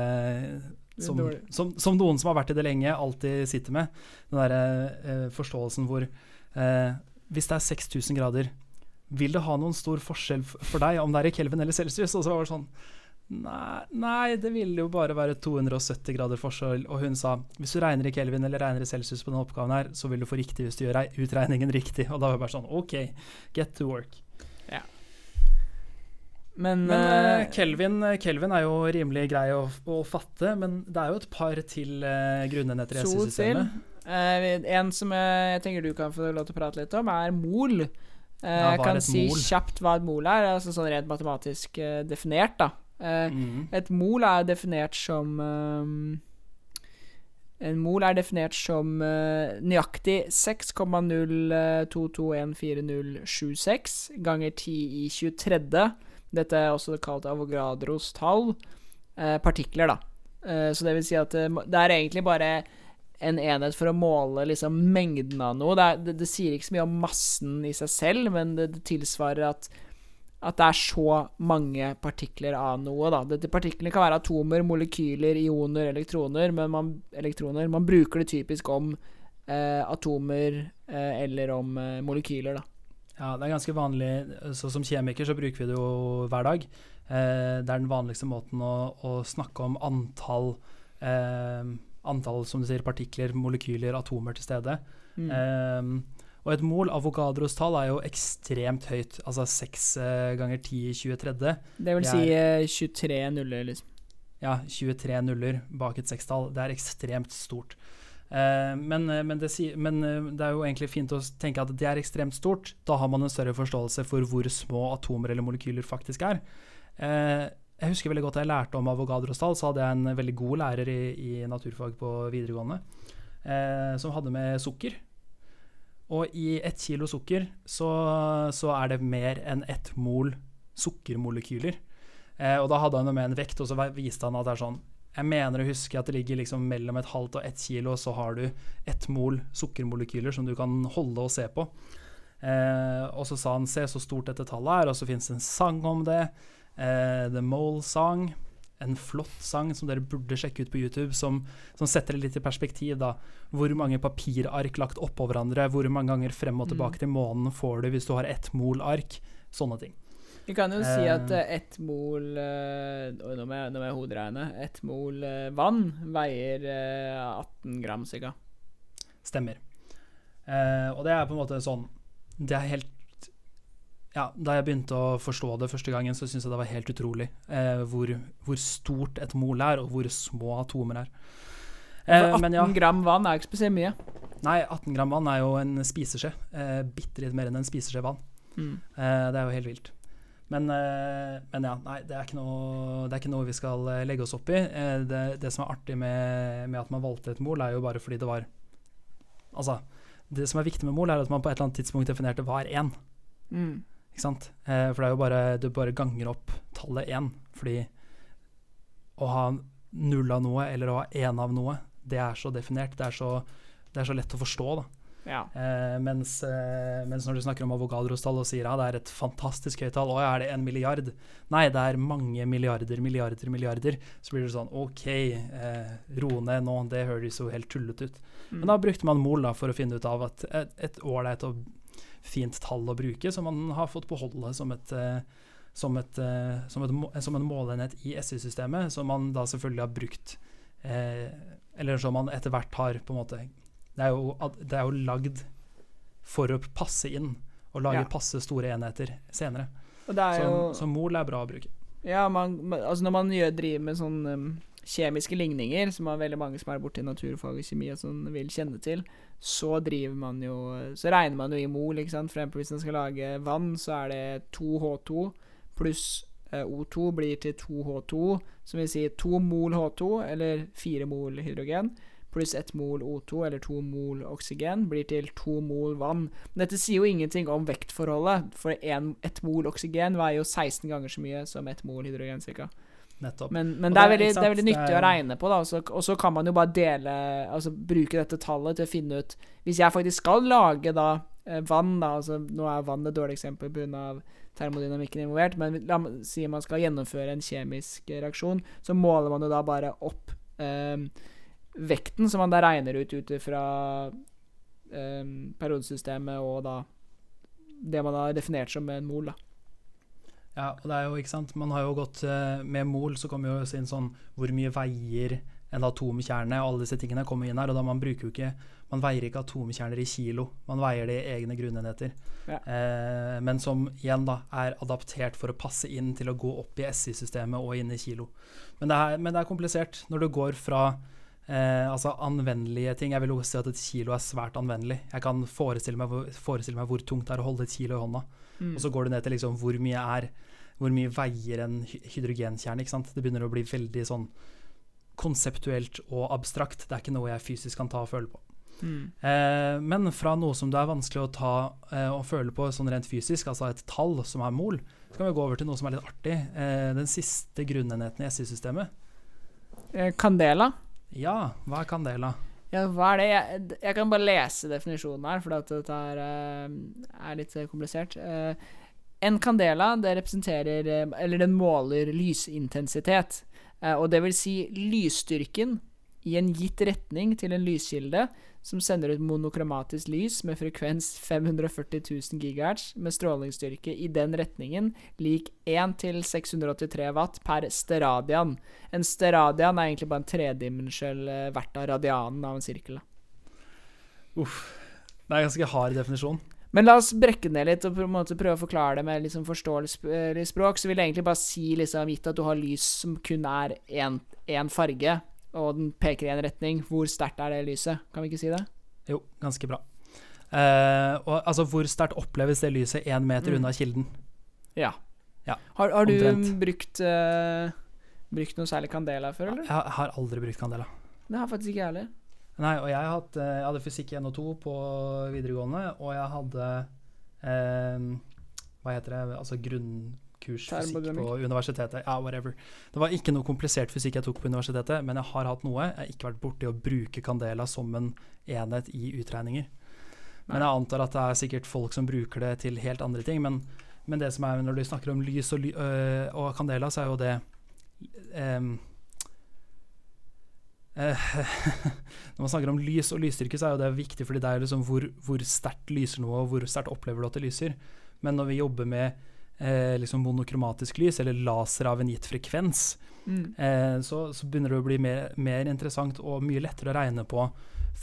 som, som, som, noen som har vært i det lenge, alltid sitter med. Den derre forståelsen hvor Hvis det er 6000 grader, vil det ha noen stor forskjell for deg om det er i Kelvin eller Celsius? Og så var det sånn Nei, nei, det ville jo bare være 270 grader forskjell. Og hun sa hvis du regner i Kelvin eller regner i Celsius på denne oppgaven her, så vil du få riktig hvis du gjør utregningen riktig. Og da var det bare sånn OK, get to work. Ja. Men, men uh, Kelvin, Kelvin, er jo rimelig grei å, å, fatte, men det er jo et par til uh, grunnenheter i SI-systemet. Uh, en som jeg, jeg, tenker du kan få lov til å prate litt om, er mol. Ja, jeg kan si mol? kjapt hva et mol er, altså sånn rent matematisk definert. da mm. Et mol er definert som um, En mol er definert som uh, nøyaktig 6,02214076 ganger 10 i 23. Dette er også kalt Avogadros tall. Uh, partikler, da. Uh, så det vil si at det er egentlig bare en enhet for å måle liksom, mengden av noe. Det, er, det, det, sier ikke så mye om massen i seg selv, men det, det tilsvarer at at det er så mange partikler av noe. Da. Dette partiklene kan være atomer, molekyler, ioner, elektroner, men man, elektroner, man bruker det typisk om eh, atomer eh, eller om eh, molekyler. Da. Ja, det er ganske vanlig. Så som kjemiker så bruker vi det jo hver dag. Eh, det er den vanligste måten å, å snakke om antall eh, Antall, som du sier, partikler, molekyler, atomer til stede. Mm. Eh, og et mol, Avogadros tall, er jo ekstremt høyt. Altså 6 eh, ganger 10 i 23. Det vil si er, 23 eh, nuller, liksom. Ja, 23 nuller bak et sekstall. Det er ekstremt stort. Uh, men, men, det, men, det, er jo egentlig fint å tenke at det er ekstremt stort. Da har man en større forståelse for hvor små atomer eller molekyler faktisk er. Uh, jeg husker veldig godt jeg lærte om Avogadros tall, så hadde jeg en veldig god lærer i, i naturfag på videregående eh, som hadde med sukker. Og i ett kilo sukker så, så er det mer enn ett mol sukkermolekyler. Eh, og da hadde han med en vekt, og så viste han at det er sånn Jeg mener å huske at det ligger liksom mellom et halvt og ett kilo, og så har du ett mol sukkermolekyler som du kan holde og se på. Eh, og så sa han se så stort dette tallet er, og så fins det en sang om det. Eh, The Mole Song en flott sang som dere burde sjekke ut på YouTube, som, som setter det litt i perspektiv. da. Hvor mange papirark lagt oppå hverandre, hvor mange ganger frem og tilbake mm. til månen får du hvis du har ett mol ark. Sånne ting. Vi kan jo uh, si at uh, ett mol uh, Nå må jeg, jeg hoderegne. Ett mol uh, vann veier 18 gram ca. Stemmer. og det er på en måte sånn Det er helt ja, da jeg begynte å forstå det første gangen, så syntes jeg det var helt utrolig eh, hvor, hvor, stort et mol er, og hvor små atomer er. Eh, 18 ja. gram vann er ikke spesielt mye. Nei, 18 gram vann er jo en spiseskje. Eh, Bitte litt mer enn en spiseskje vann. Mm. Eh, det er jo helt vilt. Men, eh, men, ja, nei, det er, ikke noe, det er ikke noe vi skal eh, legge oss opp i. Eh, det, det, som er artig med, med, at man valgte et mol, er jo bare fordi det var Altså, det som er viktig med mol, er at man på et eller annet tidspunkt definerte hva er én. Mm. Ikke sant? Eh, for det er jo bare Du bare ganger opp tallet én. Fordi å ha null av noe eller å ha én av noe, det er så definert. Det er så, det er så lett å forstå. da ja. Eh, mens, eh, mens, når du snakker om Avogadros-tall og sier ja, det er et fantastisk høyt tall, å ja, er det en milliard? Nei, det er mange milliarder, milliarder, milliarder. Så blir det sånn OK, eh, ro ned nå, det høres jo helt tullete ut. Mm. Men da brukte man mol da, for å finne ut av at et ålreit og fint tall å bruke, som man har fått beholde som et eh, som, et, eh, som, et, som, en målenhet i SI-systemet, som man da selvfølgelig har brukt eh, Eller som man etter hvert har på en måte det er, jo, det er jo lagd for å passe inn og lage ja. passe store enheter senere. Så, jo, så, mol er bra å bruke. Ja, man, altså når man gjør, driver med sånn um, kjemiske ligninger, som er veldig mange som er borti naturfag og kjemi og sånn vil kjenne til, så driver man jo Så regner man jo i mol, ikke sant. For eksempel hvis man skal lage vann, så er det 2H2 pluss eh, O2 blir til 2H2, som vil si 2 mol H2, eller 4 mol hydrogen pluss 1 mol O2 eller 2 mol oksygen blir til 2 mol vann. Men dette sier jo ingenting om vektforholdet, for 1 mol oksygen veier jo 16 ganger så mye som 1 mol hydrogen ca. Men, men det, er veldig, det, er veldig, nyttig er... å regne på, da. Og så kan man jo bare dele Altså bruke dette tallet til å finne ut Hvis jeg faktisk skal lage da eh, vann, da altså Nå er vann et dårlig eksempel pga. termodynamikken involvert, men la si man skal gjennomføre en kjemisk reaksjon, så måler man jo da bare opp eh, vekten som man da regner ut ut fra eh, periodesystemet og da det man har definert som en mol. da. Ja, og det er jo, ikke sant Man har jo gått uh, Med mol så kommer jo inn sånn Hvor mye veier en atomkjerne? Og alle disse tingene kommer inn her. Og da man bruker jo ikke Man veier ikke atomkjerner i kilo. Man veier det i egne grunnenheter. Ja. Eh, men som igjen da er adaptert for å passe inn til å gå opp i SI-systemet og inn i kilo. Men det, er, men det er komplisert når du går fra Eh, altså anvendelige ting. Jeg vil også si at et kilo er svært anvendelig. Jeg kan forestille meg, forestille meg hvor tungt det er å holde et kilo i hånda. Mm. Og så går du ned til liksom hvor mye er Hvor mye veier en hydrogenkjerne. ikke sant? Det begynner å bli veldig sånn konseptuelt og abstrakt. Det er ikke noe jeg fysisk kan ta og føle på. Mm. Eh, men fra noe som det er vanskelig å ta eh, og føle på sånn rent fysisk, altså et tall som er mol, så kan vi gå over til noe som er litt artig. Eh, den siste grunnenheten i SI-systemet. Candela? Eh, ja, hva er candela? Ja, hva er det? Jeg, jeg kan bare lese definisjonen her, for dette er, uh, er litt komplisert. Uh, en candela det representerer Eller den måler lysintensitet. Og det vil si lysstyrken i en gitt retning til en lyskilde som sender ut monokromatisk lys med frekvens 540 000 GHz med strålingsstyrke i den retningen, lik 1 til 683 watt per steradian. En steradian er egentlig bare en tredimensjonell hvert av radianen av en sirkel. Uff. Det er en ganske hard definisjon. Men la oss brekke ned litt og prøve å forklare det med liksom forståelig språk. Så vil jeg egentlig bare si, liksom, gitt at du har lys som kun er én farge, og den peker i en retning. Hvor sterkt er det lyset? Kan vi ikke si det? Jo, ganske bra. Uh, og, altså, hvor sterkt oppleves det lyset én meter mm. unna kilden? Ja. ja har, har du brukt, uh, brukt noe særlig Candela før, eller? Jeg har aldri brukt Candela. Det har faktisk ikke jeg heller. Nei, og jeg, hatt, eh, jeg hadde fysikk 1 og 2 på videregående, og jeg hadde eh, Hva heter det? Altså grunn kurs fysikk på universitetet. Ja, whatever. Det var ikke noe komplisert fysikk jeg tok på universitetet, men jeg har hatt noe. Jeg har ikke vært borti å bruke Candela som en enhet i utregninger. Men jeg antar at det er sikkert folk som bruker det til helt andre ting. Men, men det som er når du snakker om lys og, ly øh, og Candela, så er jo det um, når man snakker om lys og lysstyrke, så er jo det viktig, fordi det er liksom hvor, hvor sterkt lyser noe, og hvor sterkt opplever du at det lyser. Men når vi jobber med eh, liksom monokromatisk lys, eller laser av en gitt frekvens, mm. eh, så, så, begynner det å bli mer, mer, interessant og mye lettere å regne på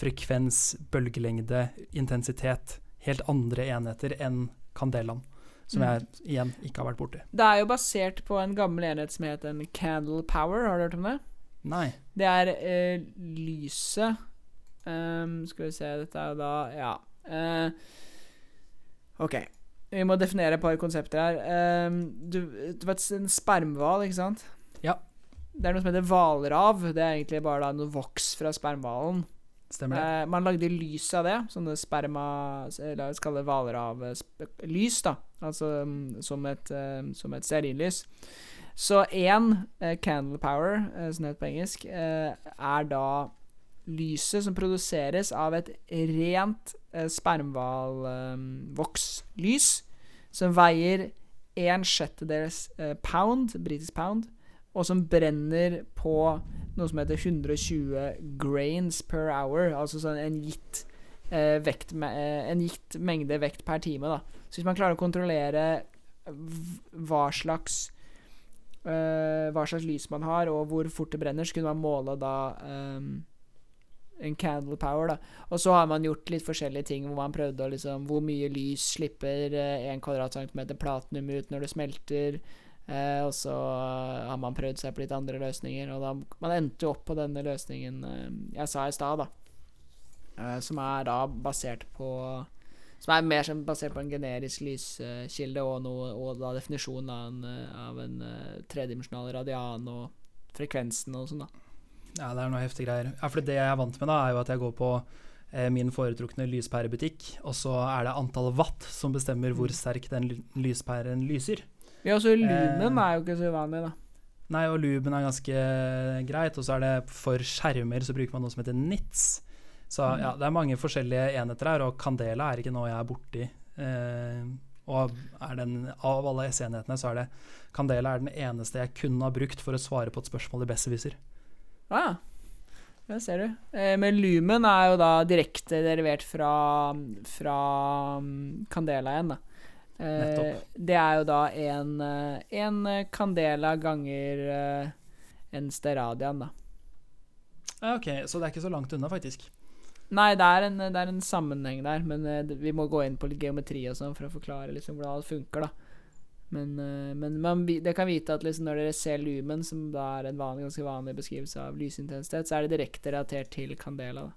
frekvens, bølgelengde, intensitet. Helt andre enheter enn Candelaen, som mm. jeg igjen ikke har vært borti. Det er jo basert på en gammel enhet som het en candle power, har du hørt om det? Nei. Det er eh, lyset Um, skal vi se, dette er jo da Ja. Uh, OK. Vi må definere et par konsepter her. Um, du, du vet en spermhval, ikke sant? Ja. Det er noe som heter hvalrav. Det er egentlig bare da noe voks fra spermhvalen. Stemmer det. Uh, man lagde lys av det. Sånne sperma La oss kalle det hvalravlys, da. Altså um, som et, uh, som et stearinlys. Så én, uh, candle power, som det heter på engelsk, er da lyset som produseres av et rent eh, spermhvalvokslys, eh, som veier en sjettedels eh, pound, britisk pound, og som brenner på noe som heter 120 grains per hour, altså sånn en gitt, eh, vekt, en gitt mengde vekt per time. Da. Så hvis man klarer å kontrollere hva slags hva slags lys man har, og hvor fort det brenner, så kunne man måle da um, en candle power, da. Og så har man gjort litt forskjellige ting hvor man prøvde å liksom Hvor mye lys slipper én eh, kvadratcentimeter platinum ut når det smelter? Eh, og så har man prøvd seg på litt andre løsninger, og da Man endte jo opp på denne løsningen eh, jeg sa i stad, da. Eh, som er da basert på Som er mer som basert på en generisk lyskilde og, noe, og da definisjonen av en, eh, av en uh, tredimensjonal radian og frekvensen og sånn, da. Ja, det er noe heftige greier. Ja, for det jeg er vant med, da, er jo at jeg går på eh, min foretrukne lyspærebutikk, og så er det antall watt som bestemmer hvor mm. sterk den lyspæren lyser. Ja, så lumen eh, er jo ikke så uvanlig, da. Nei, og lumen er ganske greit. Og så er det for skjermer så bruker man noe som heter nits. Så mm. ja, det er mange forskjellige enheter her, og Candela er ikke noe jeg er borti. Eh, og den, av alle S-enhetene så er det Candela er den eneste jeg kunne ha brukt for å svare på et spørsmål i Besserwisser. Ah, ja, ser du. Eh, men Lumen er jo da direkte derivert fra, fra um, Candela igjen, da. Nettopp. det er jo da en, eh, en Candela ganger eh, en Steradian, da. Ok, så det er ikke så langt unna, faktisk. Nei, det er en, det er en sammenheng der, men eh, vi må gå inn på litt geometri og sånn for å forklare liksom hvordan alt funker, da. Men, uh, men man, det kan vite at liksom når dere ser lumen, som da er en vanlig, ganske vanlig beskrivelse av lysintensitet, så er det direkte relatert til Candela.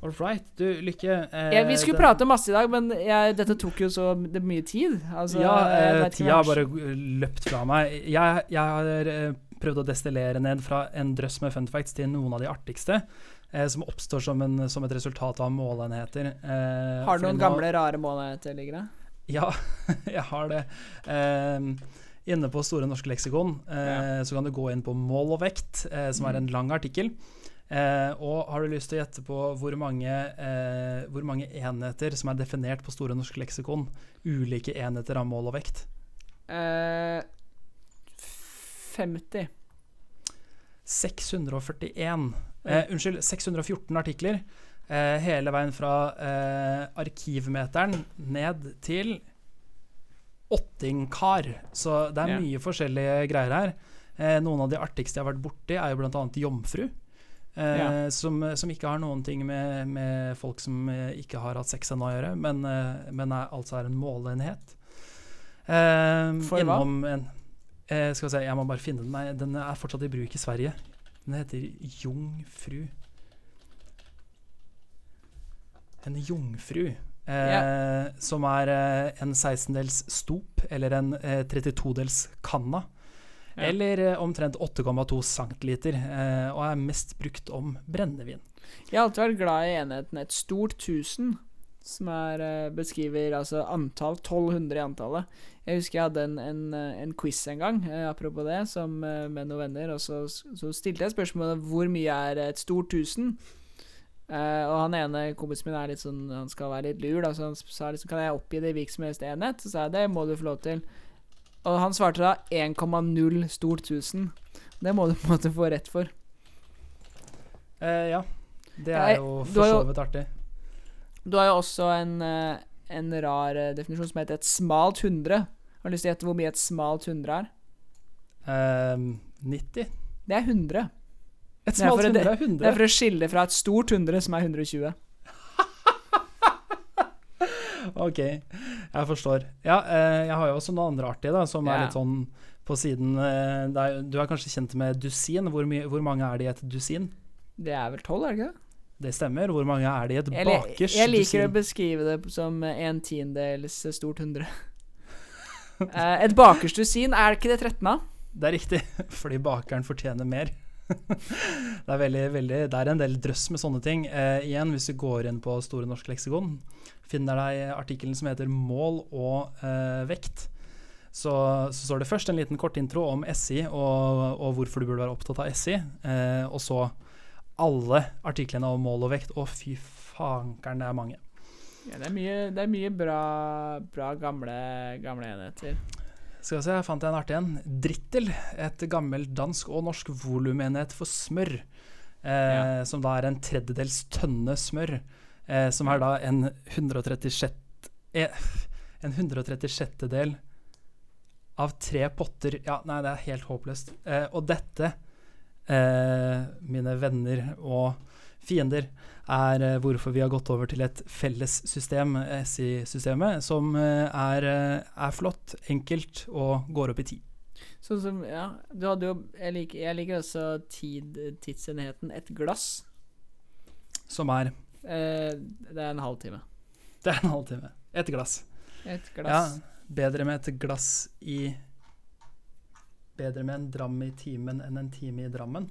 All right. Du, Lykke eh, ja, Vi skulle det, prate masse i dag, men jeg, dette tok jo så det mye tid. Altså, ja, eh, tida har bare løpt fra meg. Jeg, jeg har eh, prøvd å destillere ned fra en drøss med fun facts til noen av de artigste. Eh, som oppstår som, en, som, et resultat av måleenheter. Eh, har du noen gamle, rare måleenheter liggende? Ja, jeg har det. Eh, inne på Store norske leksikon eh, ja. så kan du gå inn på mål og vekt, eh, som er en mm. lang artikkel. Eh, og har du lyst til å gjette på hvor mange, eh, hvor mange, enheter som er definert på Store norske leksikon? Ulike enheter av mål og vekt? 50. 641. unnskyld, 614 artikler. Eh, hele veien fra eh, arkivmeteren ned til åttingkar. Så det er yeah. mye forskjellige greier her. Eh, noen av de artigste jeg har vært borti, er jo bl.a. jomfru. Yeah. Som, som, ikke har noen ting med, med folk som eh, ikke har hatt sex ennå å gjøre, men, eh, men er, altså er en målenhet. For hva? En, skal vi se, jeg må bare finne den. Nei, den er fortsatt i bruk i Sverige. Den heter jungfru. En jungfru. Eh, yeah. Som er eh, en 16-dels stop, eller en eh, 32-dels kanna. Yeah. Eller eh, omtrent 8,2 centiliter, eh, og er mest brukt om brennevin. Jeg har alltid vært glad i enheten et stort tusen, som er, eh, beskriver altså antall 1200 i antallet. Jeg husker jeg hadde en, en, en quiz en gang, apropos det, som, med noen venner, og så, så stilte jeg spørsmålet hvor mye er et stort tusen? Uh, og han ene kompisen min er litt sånn Han skal være litt lur, da, så han sa liksom Kan jeg oppgi det i hvilken som helst enhet? Så sa jeg det må du få lov til. Og han svarte da 1,0 stort 1000. Det må du på en måte få rett for. Uh, ja. Det er jo for så vidt artig. Du har jo også en, uh, en rar definisjon som heter et smalt 100. Har du lyst til å gjette hvor mye et smalt 100 er? 90. Det er 100. Et smalt 100 er 100. Det er for å skille fra et stort 100 som er 120. ok, jeg forstår. Ja, eh, jeg har jo også noe andre artige, da, som ja. er litt sånn på siden eh, er, Du er kanskje kjent med dusin? Hvor, hvor, mange er det i et dusin? Det er vel tolv, er det ikke det? Det stemmer. Hvor mange er det i et jeg, bakers Jeg liker å beskrive det som en tiendedels stort hundre. Eh, et bakers dusin, er ikke det 13 av? Det er riktig, fordi bakeren fortjener mer. det, er veldig, veldig, det er en del drøss med sånne ting. Eh, igjen, hvis du går inn på Store norske leksikon, finner deg artikkelen som heter 'Mål og eh, vekt'. Så, så, står det først en liten kort intro om SI og, og hvorfor du burde være opptatt av SI. Eh, og så alle artiklene om mål og vekt. Å, fy fankeren, det er mange. Ja, det er mye, det er mye bra, bra gamle, gamle, enheter. Skal vi se, jeg fant en artig en. Drittel. Et gammelt dansk og norsk volumenhet for smør. Eh, ja. Som da er en tredjedels tønne smør. Eh, som er da en 136 eh, En 136. del av tre potter Ja, nei, det er helt håpløst. Eh, og dette, eh, mine venner og fiender, er eh, hvorfor vi har gått over til et felles system, SI-systemet, som eh, er, eh, er, flott, enkelt og går opp i tid. Sånn som, ja, du hadde jo Jeg liker, jeg liker også tid, tidsenheten et glass. Som er eh, Det er en halvtime. Det er en halvtime. Et glass. Et glass. Ja, bedre med et glass i Bedre med en dram i timen enn en time i Drammen.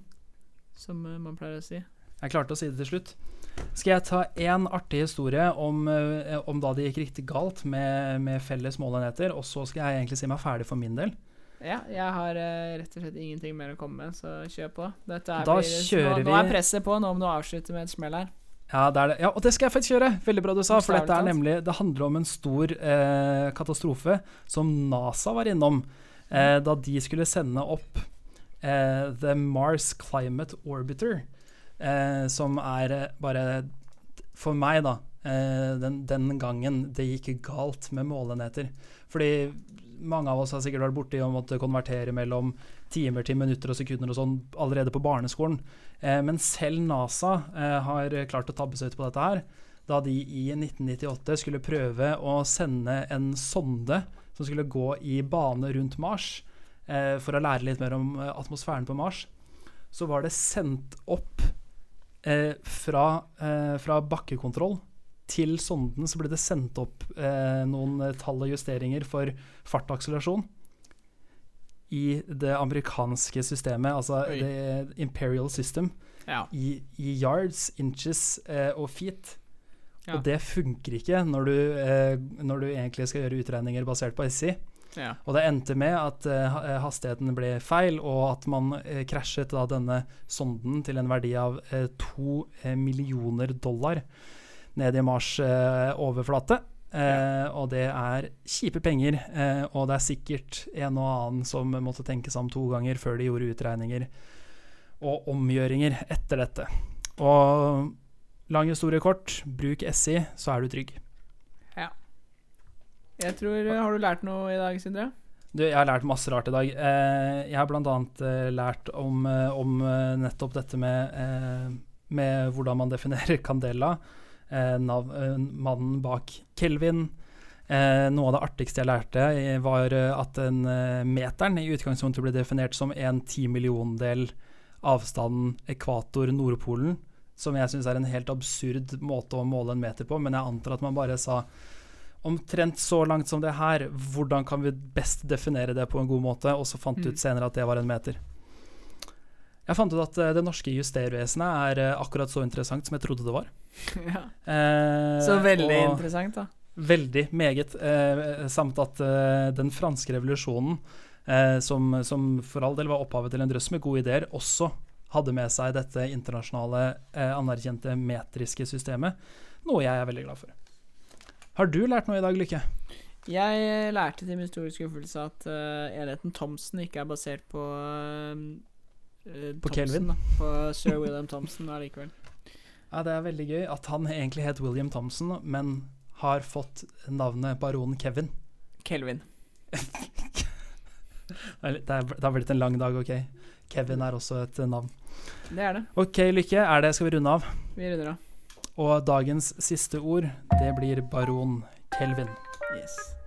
Som man pleier å si. Jeg klarte å si det til slutt. Skal jeg ta én artig historie om, eh, om, da det gikk riktig galt med, med felles målenheter, og så skal jeg egentlig si meg ferdig for min del? Ja, jeg har uh, rett og slett ingenting mer å komme med, så kjør på. da blir, kjører nå, nå, er presset på, nå må du avslutte med et smell her. Ja, det det. ja, og det skal jeg faktisk gjøre! Veldig bra du sa. For dette er nemlig Det handler om en stor eh, katastrofe som NASA var innom eh, da de skulle sende opp eh, The Mars Climate Orbiter eh, som er eh, bare For meg, da, eh, den, den, gangen det gikk galt med målenheter. Fordi mange av oss har sikkert vært borti å måtte konvertere mellom timer til minutter og sekunder og sånn allerede på barneskolen. Eh, men selv NASA eh, har klart å tabbe seg ut på dette her. Da de i 1998 skulle prøve å sende en sonde som skulle gå i bane rundt Mars, for å lære litt mer om atmosfæren på Mars, så var det sendt opp eh, fra, eh, fra, bakkekontroll til sonden så ble det sendt opp eh, noen tall og justeringer for fartakselerasjon i det amerikanske systemet, altså Oi. the imperial system, ja. i, i, yards, inches eh, og feet. Ja. Og det funker ikke når du, eh, når du egentlig skal gjøre utregninger basert på SI. Ja. Og det endte med at uh, hastigheten ble feil, og at man uh, krasjet da denne sonden til en verdi av to millioner dollar ned i Mars overflate. Ja. Og det er kjipe penger, og det er sikkert en og annen som måtte tenke seg om to ganger før de gjorde utregninger og omgjøringer etter dette. Og lang historie kort, bruk SI, så er du trygg. Jeg tror, Har du lært noe i dag, Sindre? Du, jeg har lært masse rart i dag. Eh, jeg har bl.a. Eh, lært om, eh, om, eh, nettopp dette med, eh, med, hvordan man definerer Candela. Eh, nav, mannen bak Kelvin. noe av det artigste jeg lærte, var at den meteren i utgangspunktet ble definert som en timilliondel avstanden ekvator-Nordpolen. Som jeg syns er en helt absurd måte å måle en meter på, men jeg antar at man bare sa omtrent så langt som det her, hvordan kan vi best definere det på en god måte? Og så fant du ut senere at det var en meter. Jeg fant ut at uh, det norske justervesenet er uh, akkurat så interessant som jeg trodde det var. ja. eh, så veldig interessant, da. Veldig. Meget. Eh, samt at eh, den franske revolusjonen, som, som, for all del var opphavet til en drøss med gode ideer, også hadde med seg dette internasjonale, anerkjente metriske systemet. Noe jeg er veldig glad for. Har du lært noe i dag, Lykke? Jeg eh, lærte til min store skuffelse at uh, enheten Thomsen ikke er basert på uh, På Kelvin? Da, på sir William Thomson allikevel. Ja, det er veldig gøy at han egentlig het William Thomson, men har fått navnet baronen Kevin. Kelvin. det, har blitt en lang dag, OK. Kevin er også et navn. Det er det. OK, Lykke. Er det, skal vi runde av? Vi runder av. Og dagens siste ord, det blir baron Kelvin. Yes.